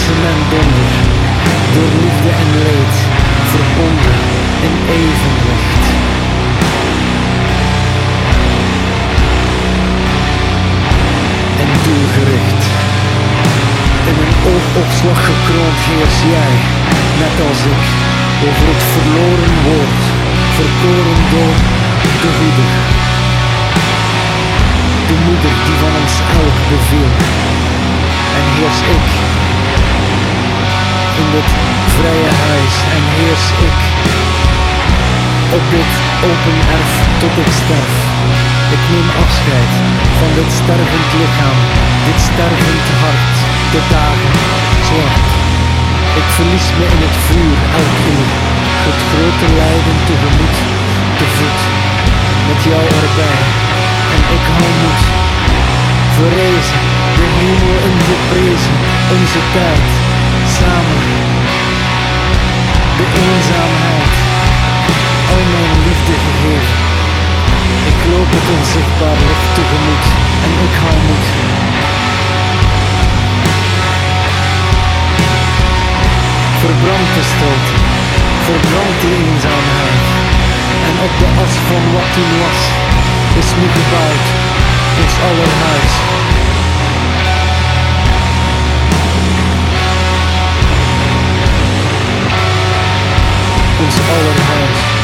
Bliksem en donder, door liefde en leed, verbonden in evenwicht. En doelgericht. In een oogopslag gekroond heers jij, net als ik, over het verloren woord, verkoren door de goede. De moeder die van ons elk beviel. En heers ik in dit vrije huis en heers ik op dit open erf tot ik sterf. Ik neem afscheid van dit stervend lichaam, dit stervend hart, de dagen zwart. Ik verlies me in het vuur elk uur, het grote lijden tegemoet, te voet, met jou erbij. En ik hou moed, verrezen, de hemel in geprezen, onze tijd, De eenzaamheid, al mijn liefde gegeven. Ik loop het onzichtbaar licht tegemoet en ik hou moed. Verbrand de verbrand de eenzaamheid. En op de as van wat toen was, is nu gebouwd ons aller huis. Ons aller huis. Blir man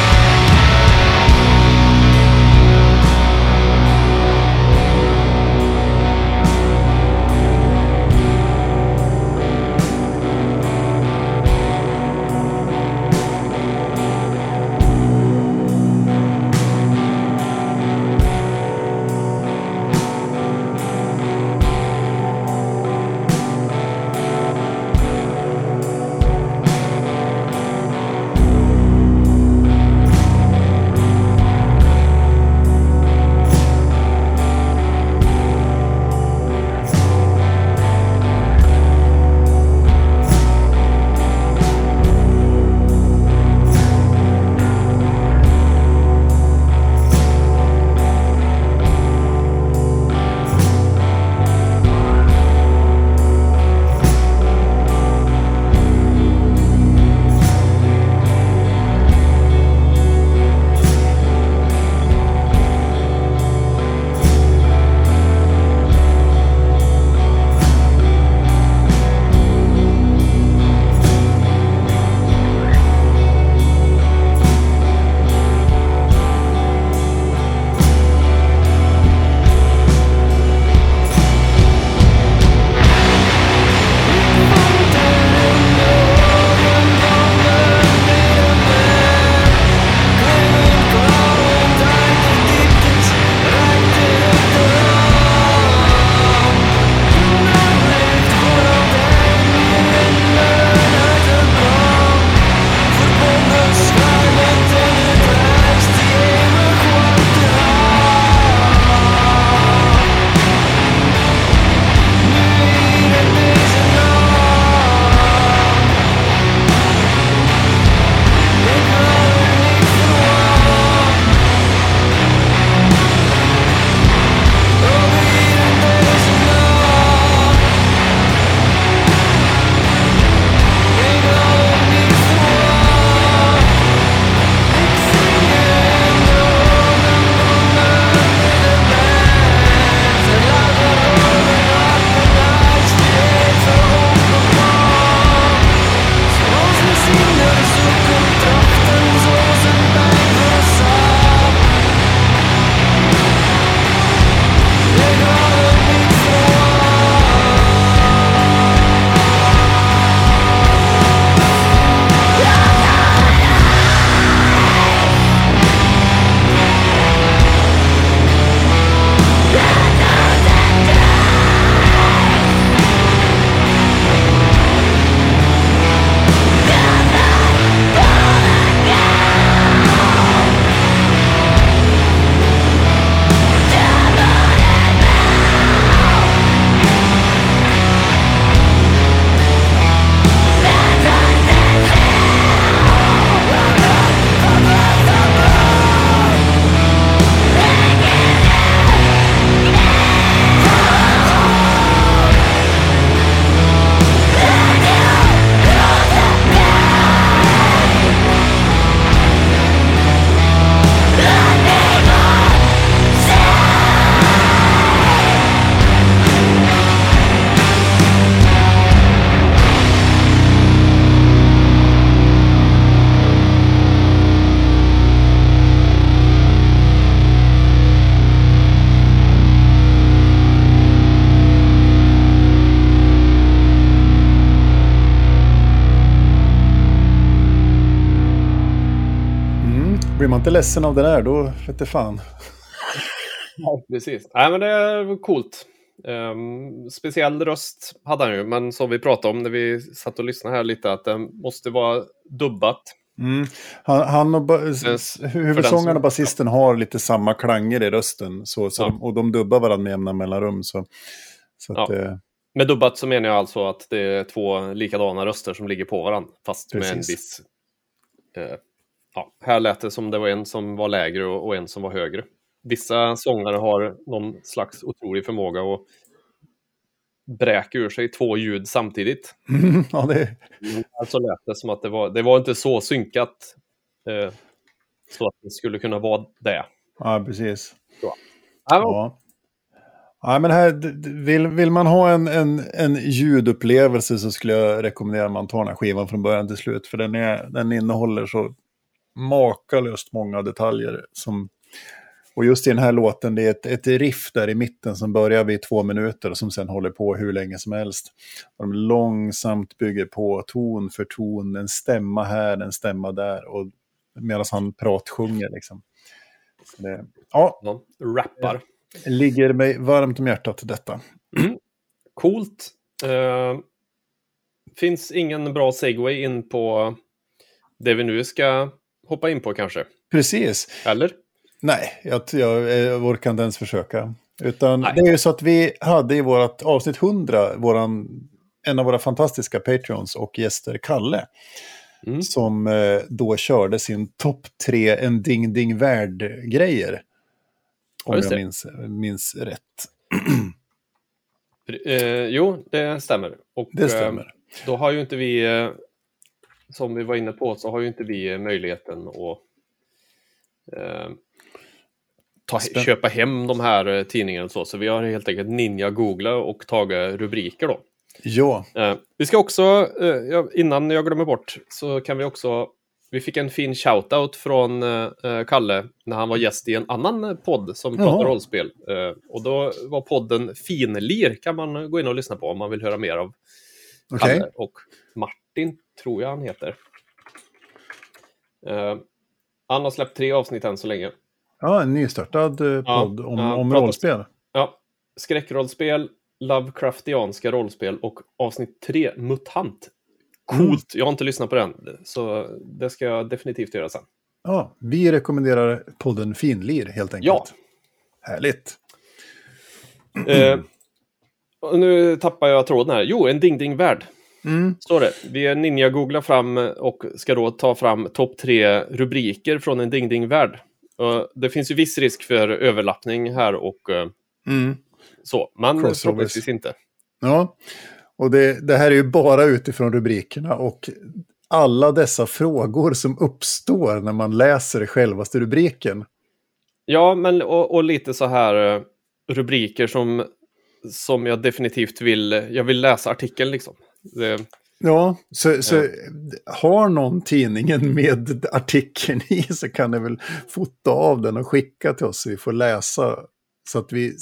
inte ledsen av det där, då vete fan. Ja, precis. Nej, men det är coolt. Um, speciell röst hade han ju, men som vi pratade om när vi satt och lyssnade här lite, att den måste vara dubbat. Mm. Han, han och huvudsångaren och basisten har lite samma klanger i rösten. Så, så Ja. de, och de dubbar varandra med jämna mellanrum. Så, så att, Ja. eh, Med dubbat så menar jag alltså att det är två likadana röster som ligger på varandra, fast med en Precis. viss... Eh, ja, här lät det som det var en som var lägre och, och en som var högre. Vissa sångare har någon slags otrolig förmåga att bräka ur sig två ljud samtidigt. ja, det, Men Alltså lät det som att det var, det var inte så synkat eh, så att det skulle kunna vara det. ja, precis. Ja, Ja. Ja, men här, vill, vill man ha en, en, en ljudupplevelse så skulle jag rekommendera att man tar den här skivan från början till slut. För den, är, den innehåller så makalöst många detaljer. Som, och just i den här låten, det är ett, ett riff där i mitten som börjar vid två minuter och som sen håller på hur länge som helst. De långsamt bygger på ton för ton, en stämma här, en stämma där. Och medan han pratsjunger liksom. Det, ja, ja, rappar. ligger mig varmt om hjärtat detta. Coolt. Eh, finns ingen bra segway in på det vi nu ska hoppa in på kanske? Precis. Eller? Nej, jag, jag, jag orkar inte ens försöka. Utan Nej. det är ju så att vi hade i vårt avsnitt 100 våran, en av våra fantastiska Patreons och gäster, Kalle, Mm. som eh, då körde sin topp tre en ding ding värld-grejer. Ja, Om just jag minns, minns rätt. Eh, jo, det stämmer. Och, Det stämmer. Eh, då har ju inte vi, eh, som vi var inne på, så har ju inte vi eh, möjligheten att eh, ta, köpa hem de här eh, tidningarna så. Så vi har helt enkelt ninja-googla och tagit rubriker då. Ja, Eh, vi ska också, eh, innan jag glömmer bort, så kan vi också... Vi fick en fin shoutout från eh, eh, Kalle när han var gäst i en annan podd som pratar rollspel. Eh, och då var podden Finlir, kan man gå in och lyssna på om man vill höra mer av. Kalle och Martin, tror jag han heter. Eh, han har släppt tre avsnitt än så länge. Ja, en nystartad eh, podd om, ja, om pratas- rollspel. Ja, skräckrollspel, Lovecraftianska rollspel och avsnitt tre, MUTANT. Coolt! Jag har inte lyssnat på den, så det ska jag definitivt göra sen. Ja, vi rekommenderar podden Finlir helt enkelt. Ja. Härligt. Eh, nu tappar jag tråden här. Jo, en Ding Ding Värld. Mm. Står det. Vi är ninja-googlar fram och ska då ta fram topp tre rubriker från en Ding Ding Värld. Och det finns ju viss risk för överlappning här och eh, Mm. så, men Crossovers. förhoppningsvis inte. Ja, och det, det här är ju bara utifrån rubrikerna och alla dessa frågor som uppstår när man läser självaste rubriken. Ja, men och, och lite så här eh, rubriker som, som jag definitivt vill, jag vill läsa artikeln liksom. Det, Ja, så, så Ja. har någon tidningen med artikeln i så kan ni väl fota av den och skicka till oss så vi får läsa. Så att vi,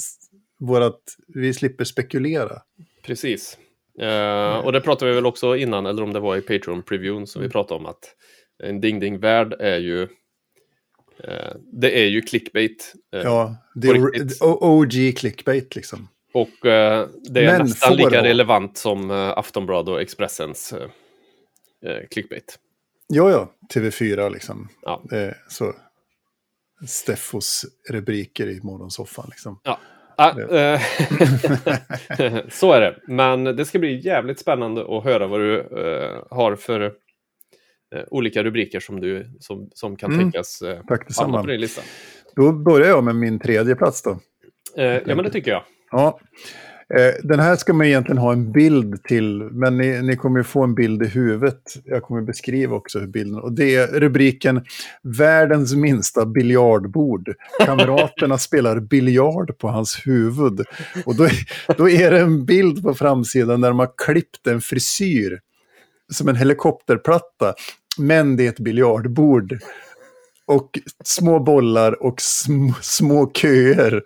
vårat, vi slipper spekulera. precis. Eh, och det pratade vi väl också innan, eller om det var i Patreon-previewn som vi pratade om att en Ding Ding Värld är ju eh, det är ju clickbait. Eh, Ja, det är OG clickbait liksom. Och eh, det är Men nästan lika vara. relevant som eh, Aftonbladet och Expressens eh, clickbait. Ja, ja, TV4 liksom. Ja. Så Steffos rubriker i morgonsoffan liksom. Ja. Ah, eh, så är det. Men det ska bli jävligt spännande att höra vad du eh, har för eh, olika rubriker som, du, som, som kan Mm. tänkas eh, Tack detsamma. på din lista. Då börjar jag med min tredje plats då. Ja, men det tycker jag. Ja. Eh, Den här ska man egentligen ha en bild till, men ni, ni kommer få en bild i huvudet. Jag kommer beskriva också hur bilden... Och det är rubriken Världens minsta biljardbord. Kamraterna spelar biljard på hans huvud. Och då, är- då är det en bild på framsidan där de har klippt en frisyr som en helikopterplatta. Men det är ett biljardbord. Och små bollar och sm små köer.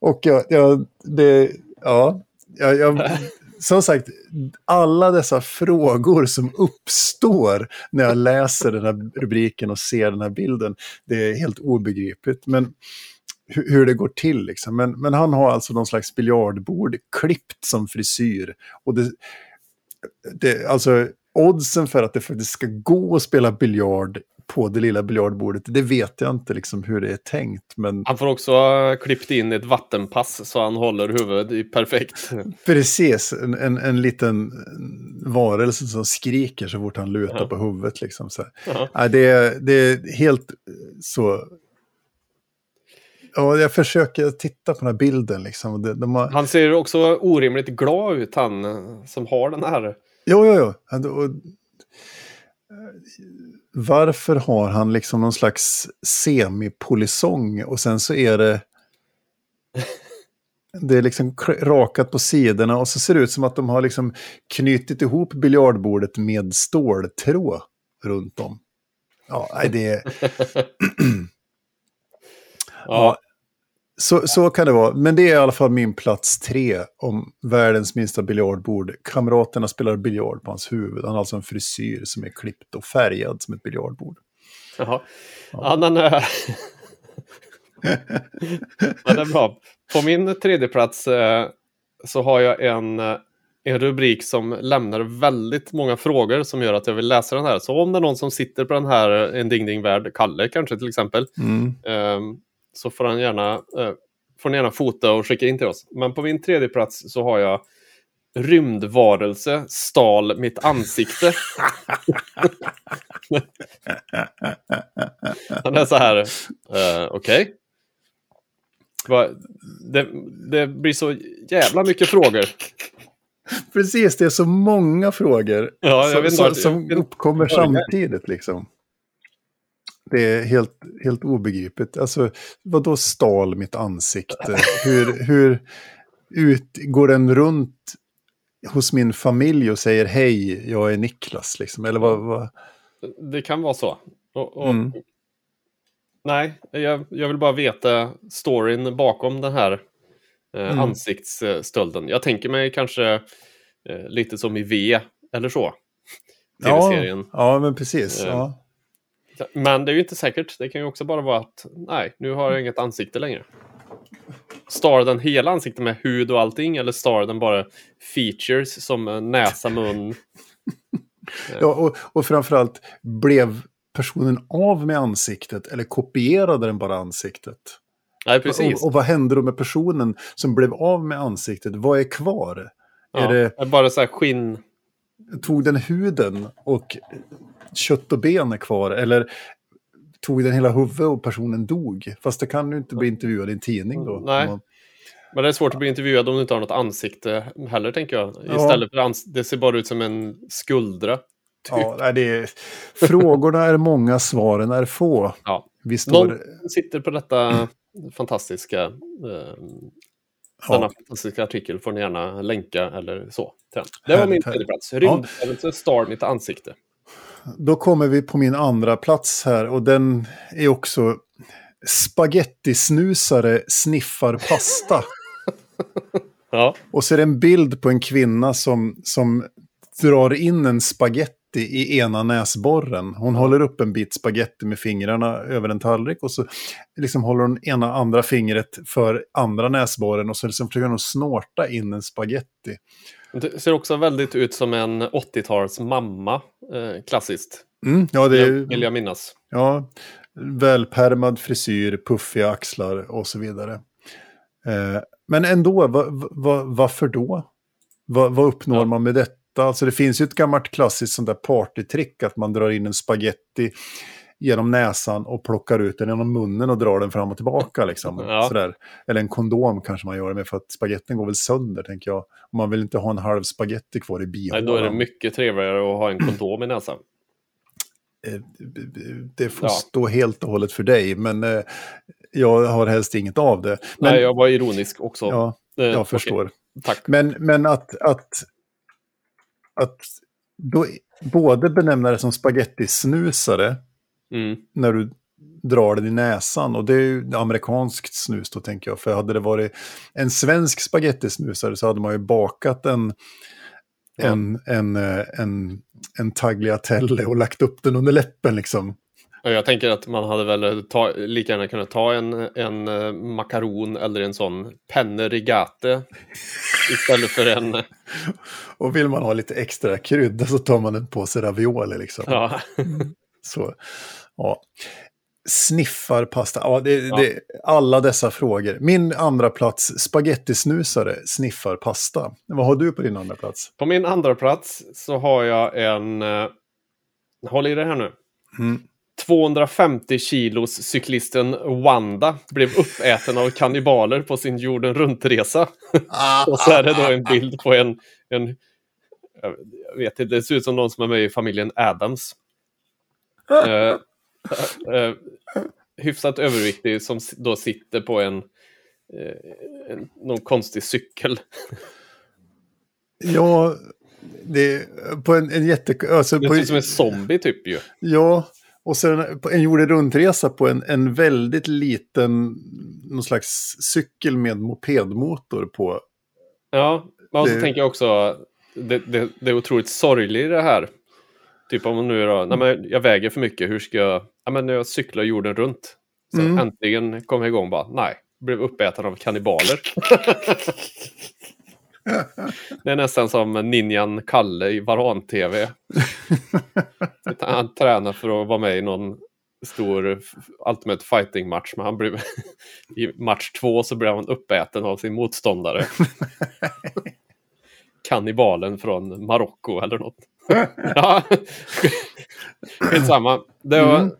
Och jag, jag, det, ja, jag, jag, som sagt, alla dessa frågor som uppstår när jag läser den här rubriken och ser den här bilden, det är helt obegripligt. Men hur, hur det går till liksom. Men, men han har alltså någon slags biljardbord klippt som frisyr. Och det, det, alltså oddsen för att det faktiskt ska gå att spela biljard på det lilla biljardbordet, det vet jag inte liksom hur det är tänkt. Men... Han får också ha klippt in ett vattenpass så han håller huvudet i perfekt. Precis, en, en, en liten varelse som skriker så fort han lutar ja. på huvudet. Liksom, så. Ja. Ja, det, är, det är helt så... Ja, jag försöker titta på den här bilden. Liksom. De, de har... Han ser också orimligt glad ut, han som har den här. Jo, jo, jo. Varför har han liksom någon slags semipolisong och sen så är det... Det är liksom rakat på sidorna och så ser det ut som att de har liksom knutit ihop biljardbordet med ståltråd runt om. Ja, nej, det är... ja, så, så kan det vara. Men det är i alla fall min plats tre om världens minsta biljardbord. Kamraterna spelar biljard på hans huvud. Han har alltså en frisyr som är klippt och färgad som ett biljardbord. Jaha. Ja, ja den, är... den är bra. På min tredje plats eh, så har jag en, eh, en rubrik som lämnar väldigt många frågor som gör att jag vill läsa den här. Så om det är någon som sitter på den här En Ding Ding Värld, Kalle kanske till exempel, mm. eh, så får, han gärna, eh, får ni gärna fota och skicka in till oss. Men på min tredje plats så har jag Rymdvarelse stal mitt ansikte. Han är så här, uh, okej. Okay. Det, det blir så jävla mycket frågor. Precis, det är så många frågor ja, som, som, som uppkommer samtidigt. Liksom. Det är helt, helt obegripligt. Alltså, vad då stal mitt ansikte? Hur, hur ut, går den runt hos min familj och säger hej, jag är Niklas? Liksom? Eller vad, vad? Det kan vara så. Och, och, mm. Nej, jag, jag, vill bara veta storyn bakom den här eh, mm. ansiktsstölden. Jag tänker mig kanske eh, lite som i V eller så. TV-serien. Ja, ja, men precis. Eh, ja. Men det är ju inte säkert. Det kan ju också bara vara att nej, nu har jag inget ansikte längre. Star den hela ansiktet med hud och allting eller star den bara features som näsa, mun? ja, och, och framförallt blev personen av med ansiktet eller kopierade den bara ansiktet? Nej, precis. Och, och vad hände då med personen som blev av med ansiktet? Vad är kvar? Ja, är det bara så här skinn? Tog den huden och kött och ben är kvar? Eller tog den hela huvudet och personen dog? Fast det kan ju inte bli intervjuad i en tidning då. Nej. Man... Men det är svårt att bli intervjuad om du inte har något ansikte heller, tänker jag. Istället för ans det ser bara ut som en skuldra. Typ. Ja, det är... Frågorna är många, svaren är få. Ja. Vi står... Någon sitter på detta fantastiska eh, ja. denna fantastiska artikel får ni gärna länka eller så. Det var min tredje plats. Rymdfällelse, ja. star mitt ansikte då kommer vi på min andra plats här och den är också spagettisnusare sniffar pasta. ja. Och så är det en bild på en kvinna som, som drar in en spagetti i ena näsborren. Hon håller upp en bit spagetti med fingrarna över en tallrik och så liksom håller hon ena andra fingret för andra näsborren och så liksom försöker hon snorta in en spagetti. Det ser också väldigt ut som en 80-tals mamma, eh, klassiskt. Mm, ja, det är, vill jag minnas. Ja, välpärmad frisyr, puffiga axlar och så vidare. Eh, men ändå, va, va, varför då? Va, vad uppnår ja. man med detta? Alltså det finns ju ett gammalt klassiskt sånt där partytrick att man drar in en spaghetti genom näsan och plockar ut den genom munnen och drar den fram och tillbaka. Liksom. Ja. Sådär. Eller en kondom kanske man gör det med för att spagettin går väl sönder tänker jag. man vill inte ha en halv spagetti kvar i bihålan. Nej, då är det mycket trevligare att ha en kondom i näsan. Eh, det får ja. stå helt och hållet för dig, men eh, jag har helst inget av det. Men, Nej, jag var ironisk också. Ja, eh, jag eh, förstår. Okay. Tack. Men, men att, att, att då, både benämna det som spagettisnusare mm. när du drar den i näsan. Och det är ju amerikanskt snus då tänker jag. För hade det varit en svensk spagettisnusare så hade man ju bakat en, Ja. en, en, eh, en, en tagliatelle och lagt upp den under läppen liksom. Jag tänker att man hade väl ta, lika gärna kunnat ta en, en eh, makaron eller en sån penne rigate istället för en... eh, Och vill man ha lite extra krydda så tar man en påse ravioli liksom. Ja, Så, ja. Sniffarpasta, ja, det, Ja. Det, alla dessa frågor. Min andra plats, spagettisnusare, sniffarpasta. Vad har du på din andra plats? på min andra plats så har jag en... eh, Håll i det här nu. Mm. 250 kilos cyklisten Wanda blev uppäten av kannibaler på sin jorden runt-resa. Och så är det då en bild på en, en jag vet inte, det ser ut som någon som är med i familjen Adams. Eh, eh, eh, hyfsat överviktig som då sitter på en, en någon konstig cykel. Ja, det på en, en jätte... Alltså Det ser ut som en zombie typ ju. Ja, och sen en jorden runtresa på en, en väldigt liten, någon slags cykel med mopedmotor på. Ja, och så Det- tänker jag också, det, det, det är otroligt sorgligt det här. Typ om man nu då, nej men jag väger för mycket, hur ska jag, ja men jag cyklar jorden runt. Så Mm. äntligen kom jag igång bara, nej, blev uppäten av kannibaler. det är nästan som ninjan Kalle i Varan-TV. Han tränar för att vara med i någon stor Ultimate Fighting-match, men han blev i match två så blev han uppäten av sin motståndare. Kannibalen från Marocko eller något. Ja, skitsamma. Det var, Mm.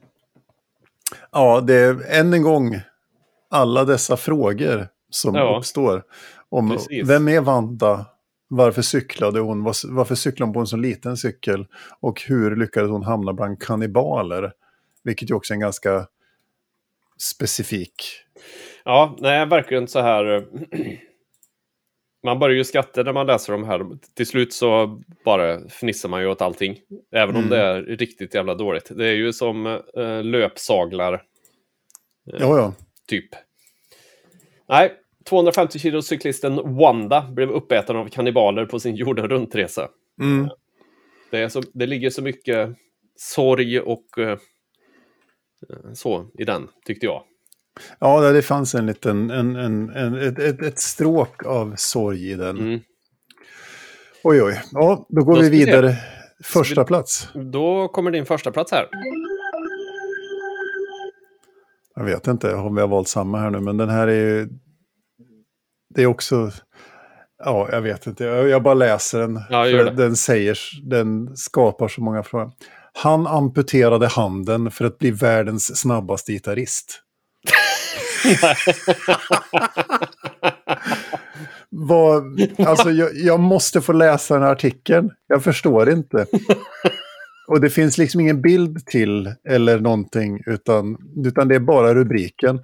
Ja, det är än en gång alla dessa frågor som Ja. uppstår. Om Precis. vem är Vanda? Varför cyklade hon? Var- Varför cyklade hon på en så liten cykel? Och hur lyckades hon hamna bland kannibaler? Vilket ju också är en ganska specifik. Ja, nej, verkligen så här. Man börjar ju skratta när man läser de här. Till slut så bara fnissar man ju åt allting. Även om Mm. det är riktigt jävla dåligt. Det är ju som eh, löpsaglar, Ja, ja. typ. Nej, 250 kilo cyklisten Wanda blev uppäten av kannibaler på sin jorden runtresa. Mm. Det, så, det ligger så mycket sorg och eh, så i den, tyckte jag. Ja, det fanns en liten, en, en, en, ett, ett, ett stråk av sorg i den. Mm. Oj, oj. Ja, då går Då vi ska vi se. vidare. Första vi- plats. Då kommer din första plats här. Jag vet inte om vi har valt samma här nu, men den här är ju... Det är också... Ja, jag vet inte. Jag, bara läser den. Ja. Den säger... Den skapar så många frågor. Han amputerade handen för att bli världens snabbaste gitarrist. Vad, alltså jag, jag måste få läsa den här artikeln. Jag förstår inte. Och det finns liksom ingen bild till eller någonting, utan, utan det är bara rubriken.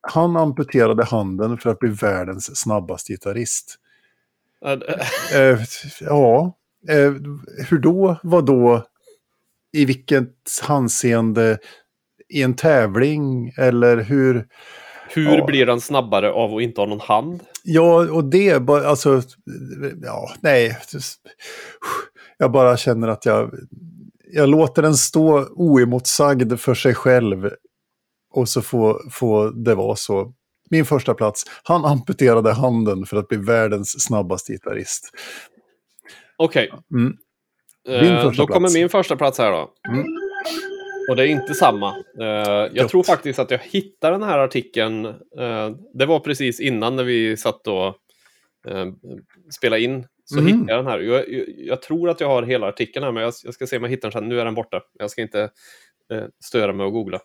Han amputerade handen för att bli världens snabbaste gitarrist. Eh, ja, eh, hur då? Vad då? I vilket hänseende? I en tävling? Eller hur? Hur Ja. blir han snabbare av att inte ha någon hand? Ja, och det bara, alltså, ja, nej. Jag bara känner att jag, jag låter den stå oemotsagd för sig själv. Och så får, får det vara så. Min första plats, han amputerade handen för att bli världens snabbaste gitarrist. Okej, Mm. eh, första då kommer plats. min första plats här då. Mm. Och det är inte samma. Eh, jag tror faktiskt att jag hittade den här artikeln. eh, det var precis innan när vi satt och uh, spelade in. Så Mm. hittade jag den här. Jag, jag, tror att jag har hela artikeln här, men jag, jag ska se om jag hittar den sen. Nu är den borta. Jag ska inte störa mig och googla.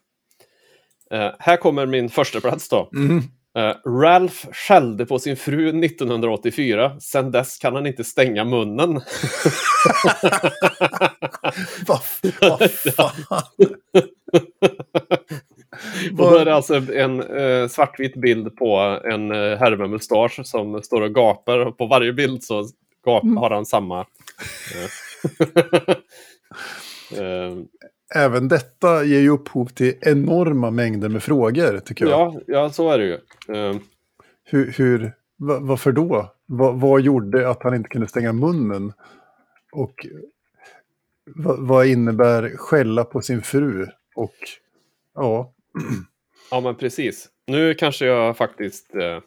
Eh, här kommer min första plats då. Mm. Eh, Ralph skällde på sin fru 1984. Sen dess kan han inte stänga munnen. Vad fan? Och då är det alltså en eh, svartvit bild på en eh, herre med mustasch som står och gapar. På varje bild så gap, Mm. har han samma... Eh, eh, även detta ger ju upphov till enorma mängder med frågor, tycker jag. Ja, ja, så är det ju. Eh, Hur, hur, va- varför då? Va, vad gjorde att han inte kunde stänga munnen? Och va, vad innebär skälla på sin fru? Och ja, Ja, men precis. Nu kanske jag faktiskt eh,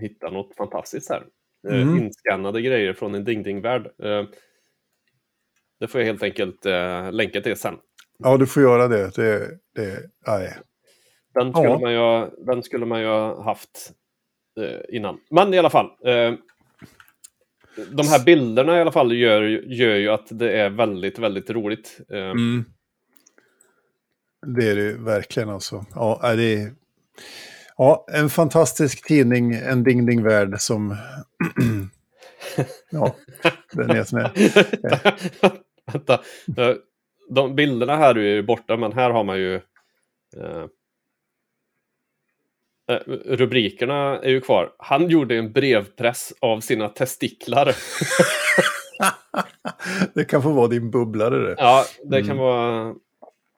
hittar något fantastiskt här. Eh, Mm. Inskannade grejer från en Ding-Ding-värld. Eh, det får jag helt enkelt eh, länka till sen. ja, du får göra det. det, det nej. Den skulle, Ja. man, ju, ha- den skulle man ju ha haft eh, innan. Men i alla fall. Eh, de här bilderna i alla fall gör, ju- gör ju att det är väldigt, väldigt roligt. Eh, Mm. Det är det ju verkligen alltså. Ja, det är, ja, en fantastisk tidning, en Ding Ding Värld som... ja, den är som är. Vänta. De bilderna här är ju borta, men här har man ju... Eh, eh, rubrikerna är ju kvar. Han gjorde en brevpress av sina testiklar. Det kan få vara din bubblare det. Ja, det kan vara...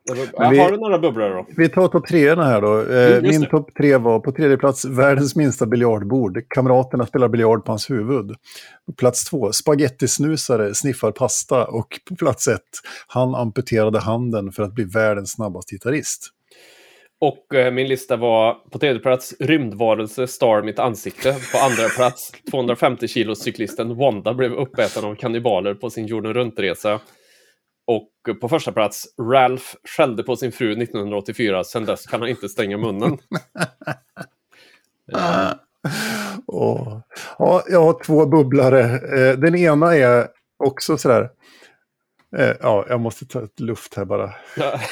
Ja, vi- Har du några bubblare då? Vi tar topp treorna här då. Mm, Min topp tre var på tredje plats världens minsta biljardbord. Kamraterna spelar biljard på hans huvud. På plats två, spagettisnusare sniffar pasta. Och på plats ett, han amputerade handen för att bli världens snabbaste gitarrist. Och eh, min lista var på tredje plats rymdvarelse star mitt ansikte. På andra plats 250 kilos cyklisten Wanda blev uppäten av kannibaler på sin jorden runt-resa. Och på första plats Ralph skällde på sin fru 1984. Sen dess kan han inte stänga munnen. Eh, Åh. Ja, jag har två bubblare. Eh, Den ena är också sådär... eh, Ja, jag måste ta ett luft här bara. ja.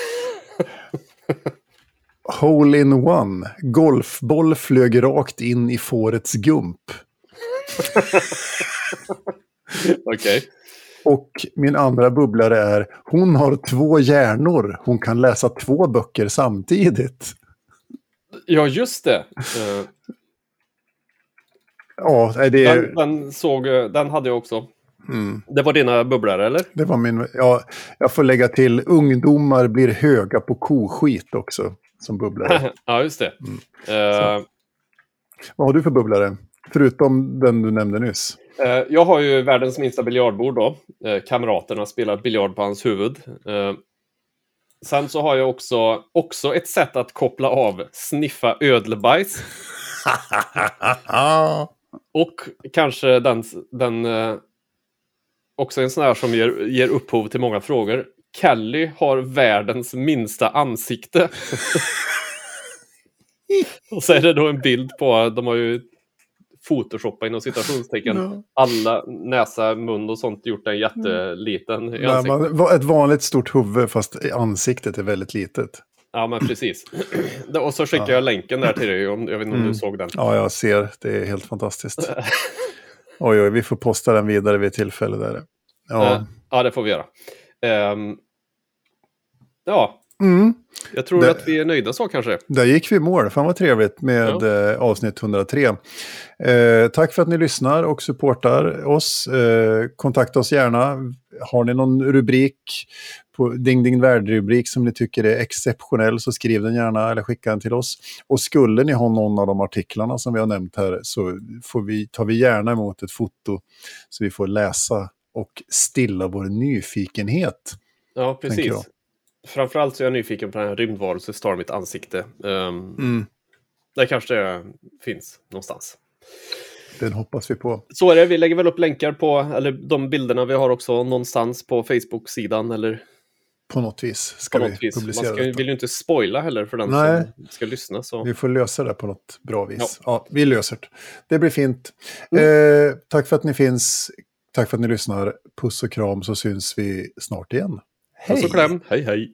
Hole in one. Golfboll flög rakt in i fårets gump. Okej. Och min andra bubblare är hon har två hjärnor. Hon kan läsa två böcker samtidigt. Ja, just det. Eh, Ja, det, Den, den, såg, eh, den hade jag också. mm, Det var dina bubblare, eller? det var min... Ja, jag får lägga till ungdomar blir höga på koskit också som bubblare. ja, just det. Mm. Eh, Vad har du för bubblare? Förutom den du nämnde nyss. Eh, jag har ju världens minsta biljardbord då. Eh, kamraterna spelar biljard på hans huvud. Eh, sen så har jag också, också ett sätt att koppla av, sniffa ödlebajs. Och kanske den, den också en sån här som ger, ger upphov till många frågor. Kelly har världens minsta ansikte. Och så är det då en bild på, de har ju photoshopat inom citationstecken. Ja. Alla, näsa, mun och sånt gjort den jätteliten i Nej, man, ett vanligt stort huvud fast ansiktet är väldigt litet. Ja, men precis. och så skickar jag länken där till dig, om, jag vet inte om Mm. du såg den. Ja, jag ser. Det är helt fantastiskt. Oj, oj, vi får posta den vidare vid tillfälle där. Ja. Eh, ja, det får vi göra. Ehm, ja, Mm. jag tror Det- att vi är nöjda så kanske. Där gick vi i mål. Fan vad trevligt med eh, avsnitt 103. Eh, tack för att ni lyssnar och supportar oss. Eh, kontakta oss gärna. Har ni någon rubrik, på Ding Ding Värld-rubrik som ni tycker är exceptionell så skriv den gärna eller skicka den till oss. Och skulle ni ha någon av de artiklarna som vi har nämnt här så får vi, tar vi gärna emot ett foto så vi får läsa och stilla vår nyfikenhet. Ja, precis. Framförallt så är jag nyfiken på den här rymdvarelse Star mitt ansikte. Um, Mm. Där kanske det finns någonstans. Den hoppas vi på. Så är det, vi lägger väl upp länkar på, eller de bilderna vi har också någonstans på Facebook-sidan eller På något vis ska på vi något vis. Man publicera ska, detta. vill ju inte spoila heller för den Nej. som ska lyssna. Så. Vi får lösa det på något bra vis. Ja. Ja, vi löser det. Det blir fint. Mm. Eh, tack för att ni finns. Tack för att ni lyssnar. Puss och kram så syns vi snart igen. Hej. Puss och kläm. Hej, hej.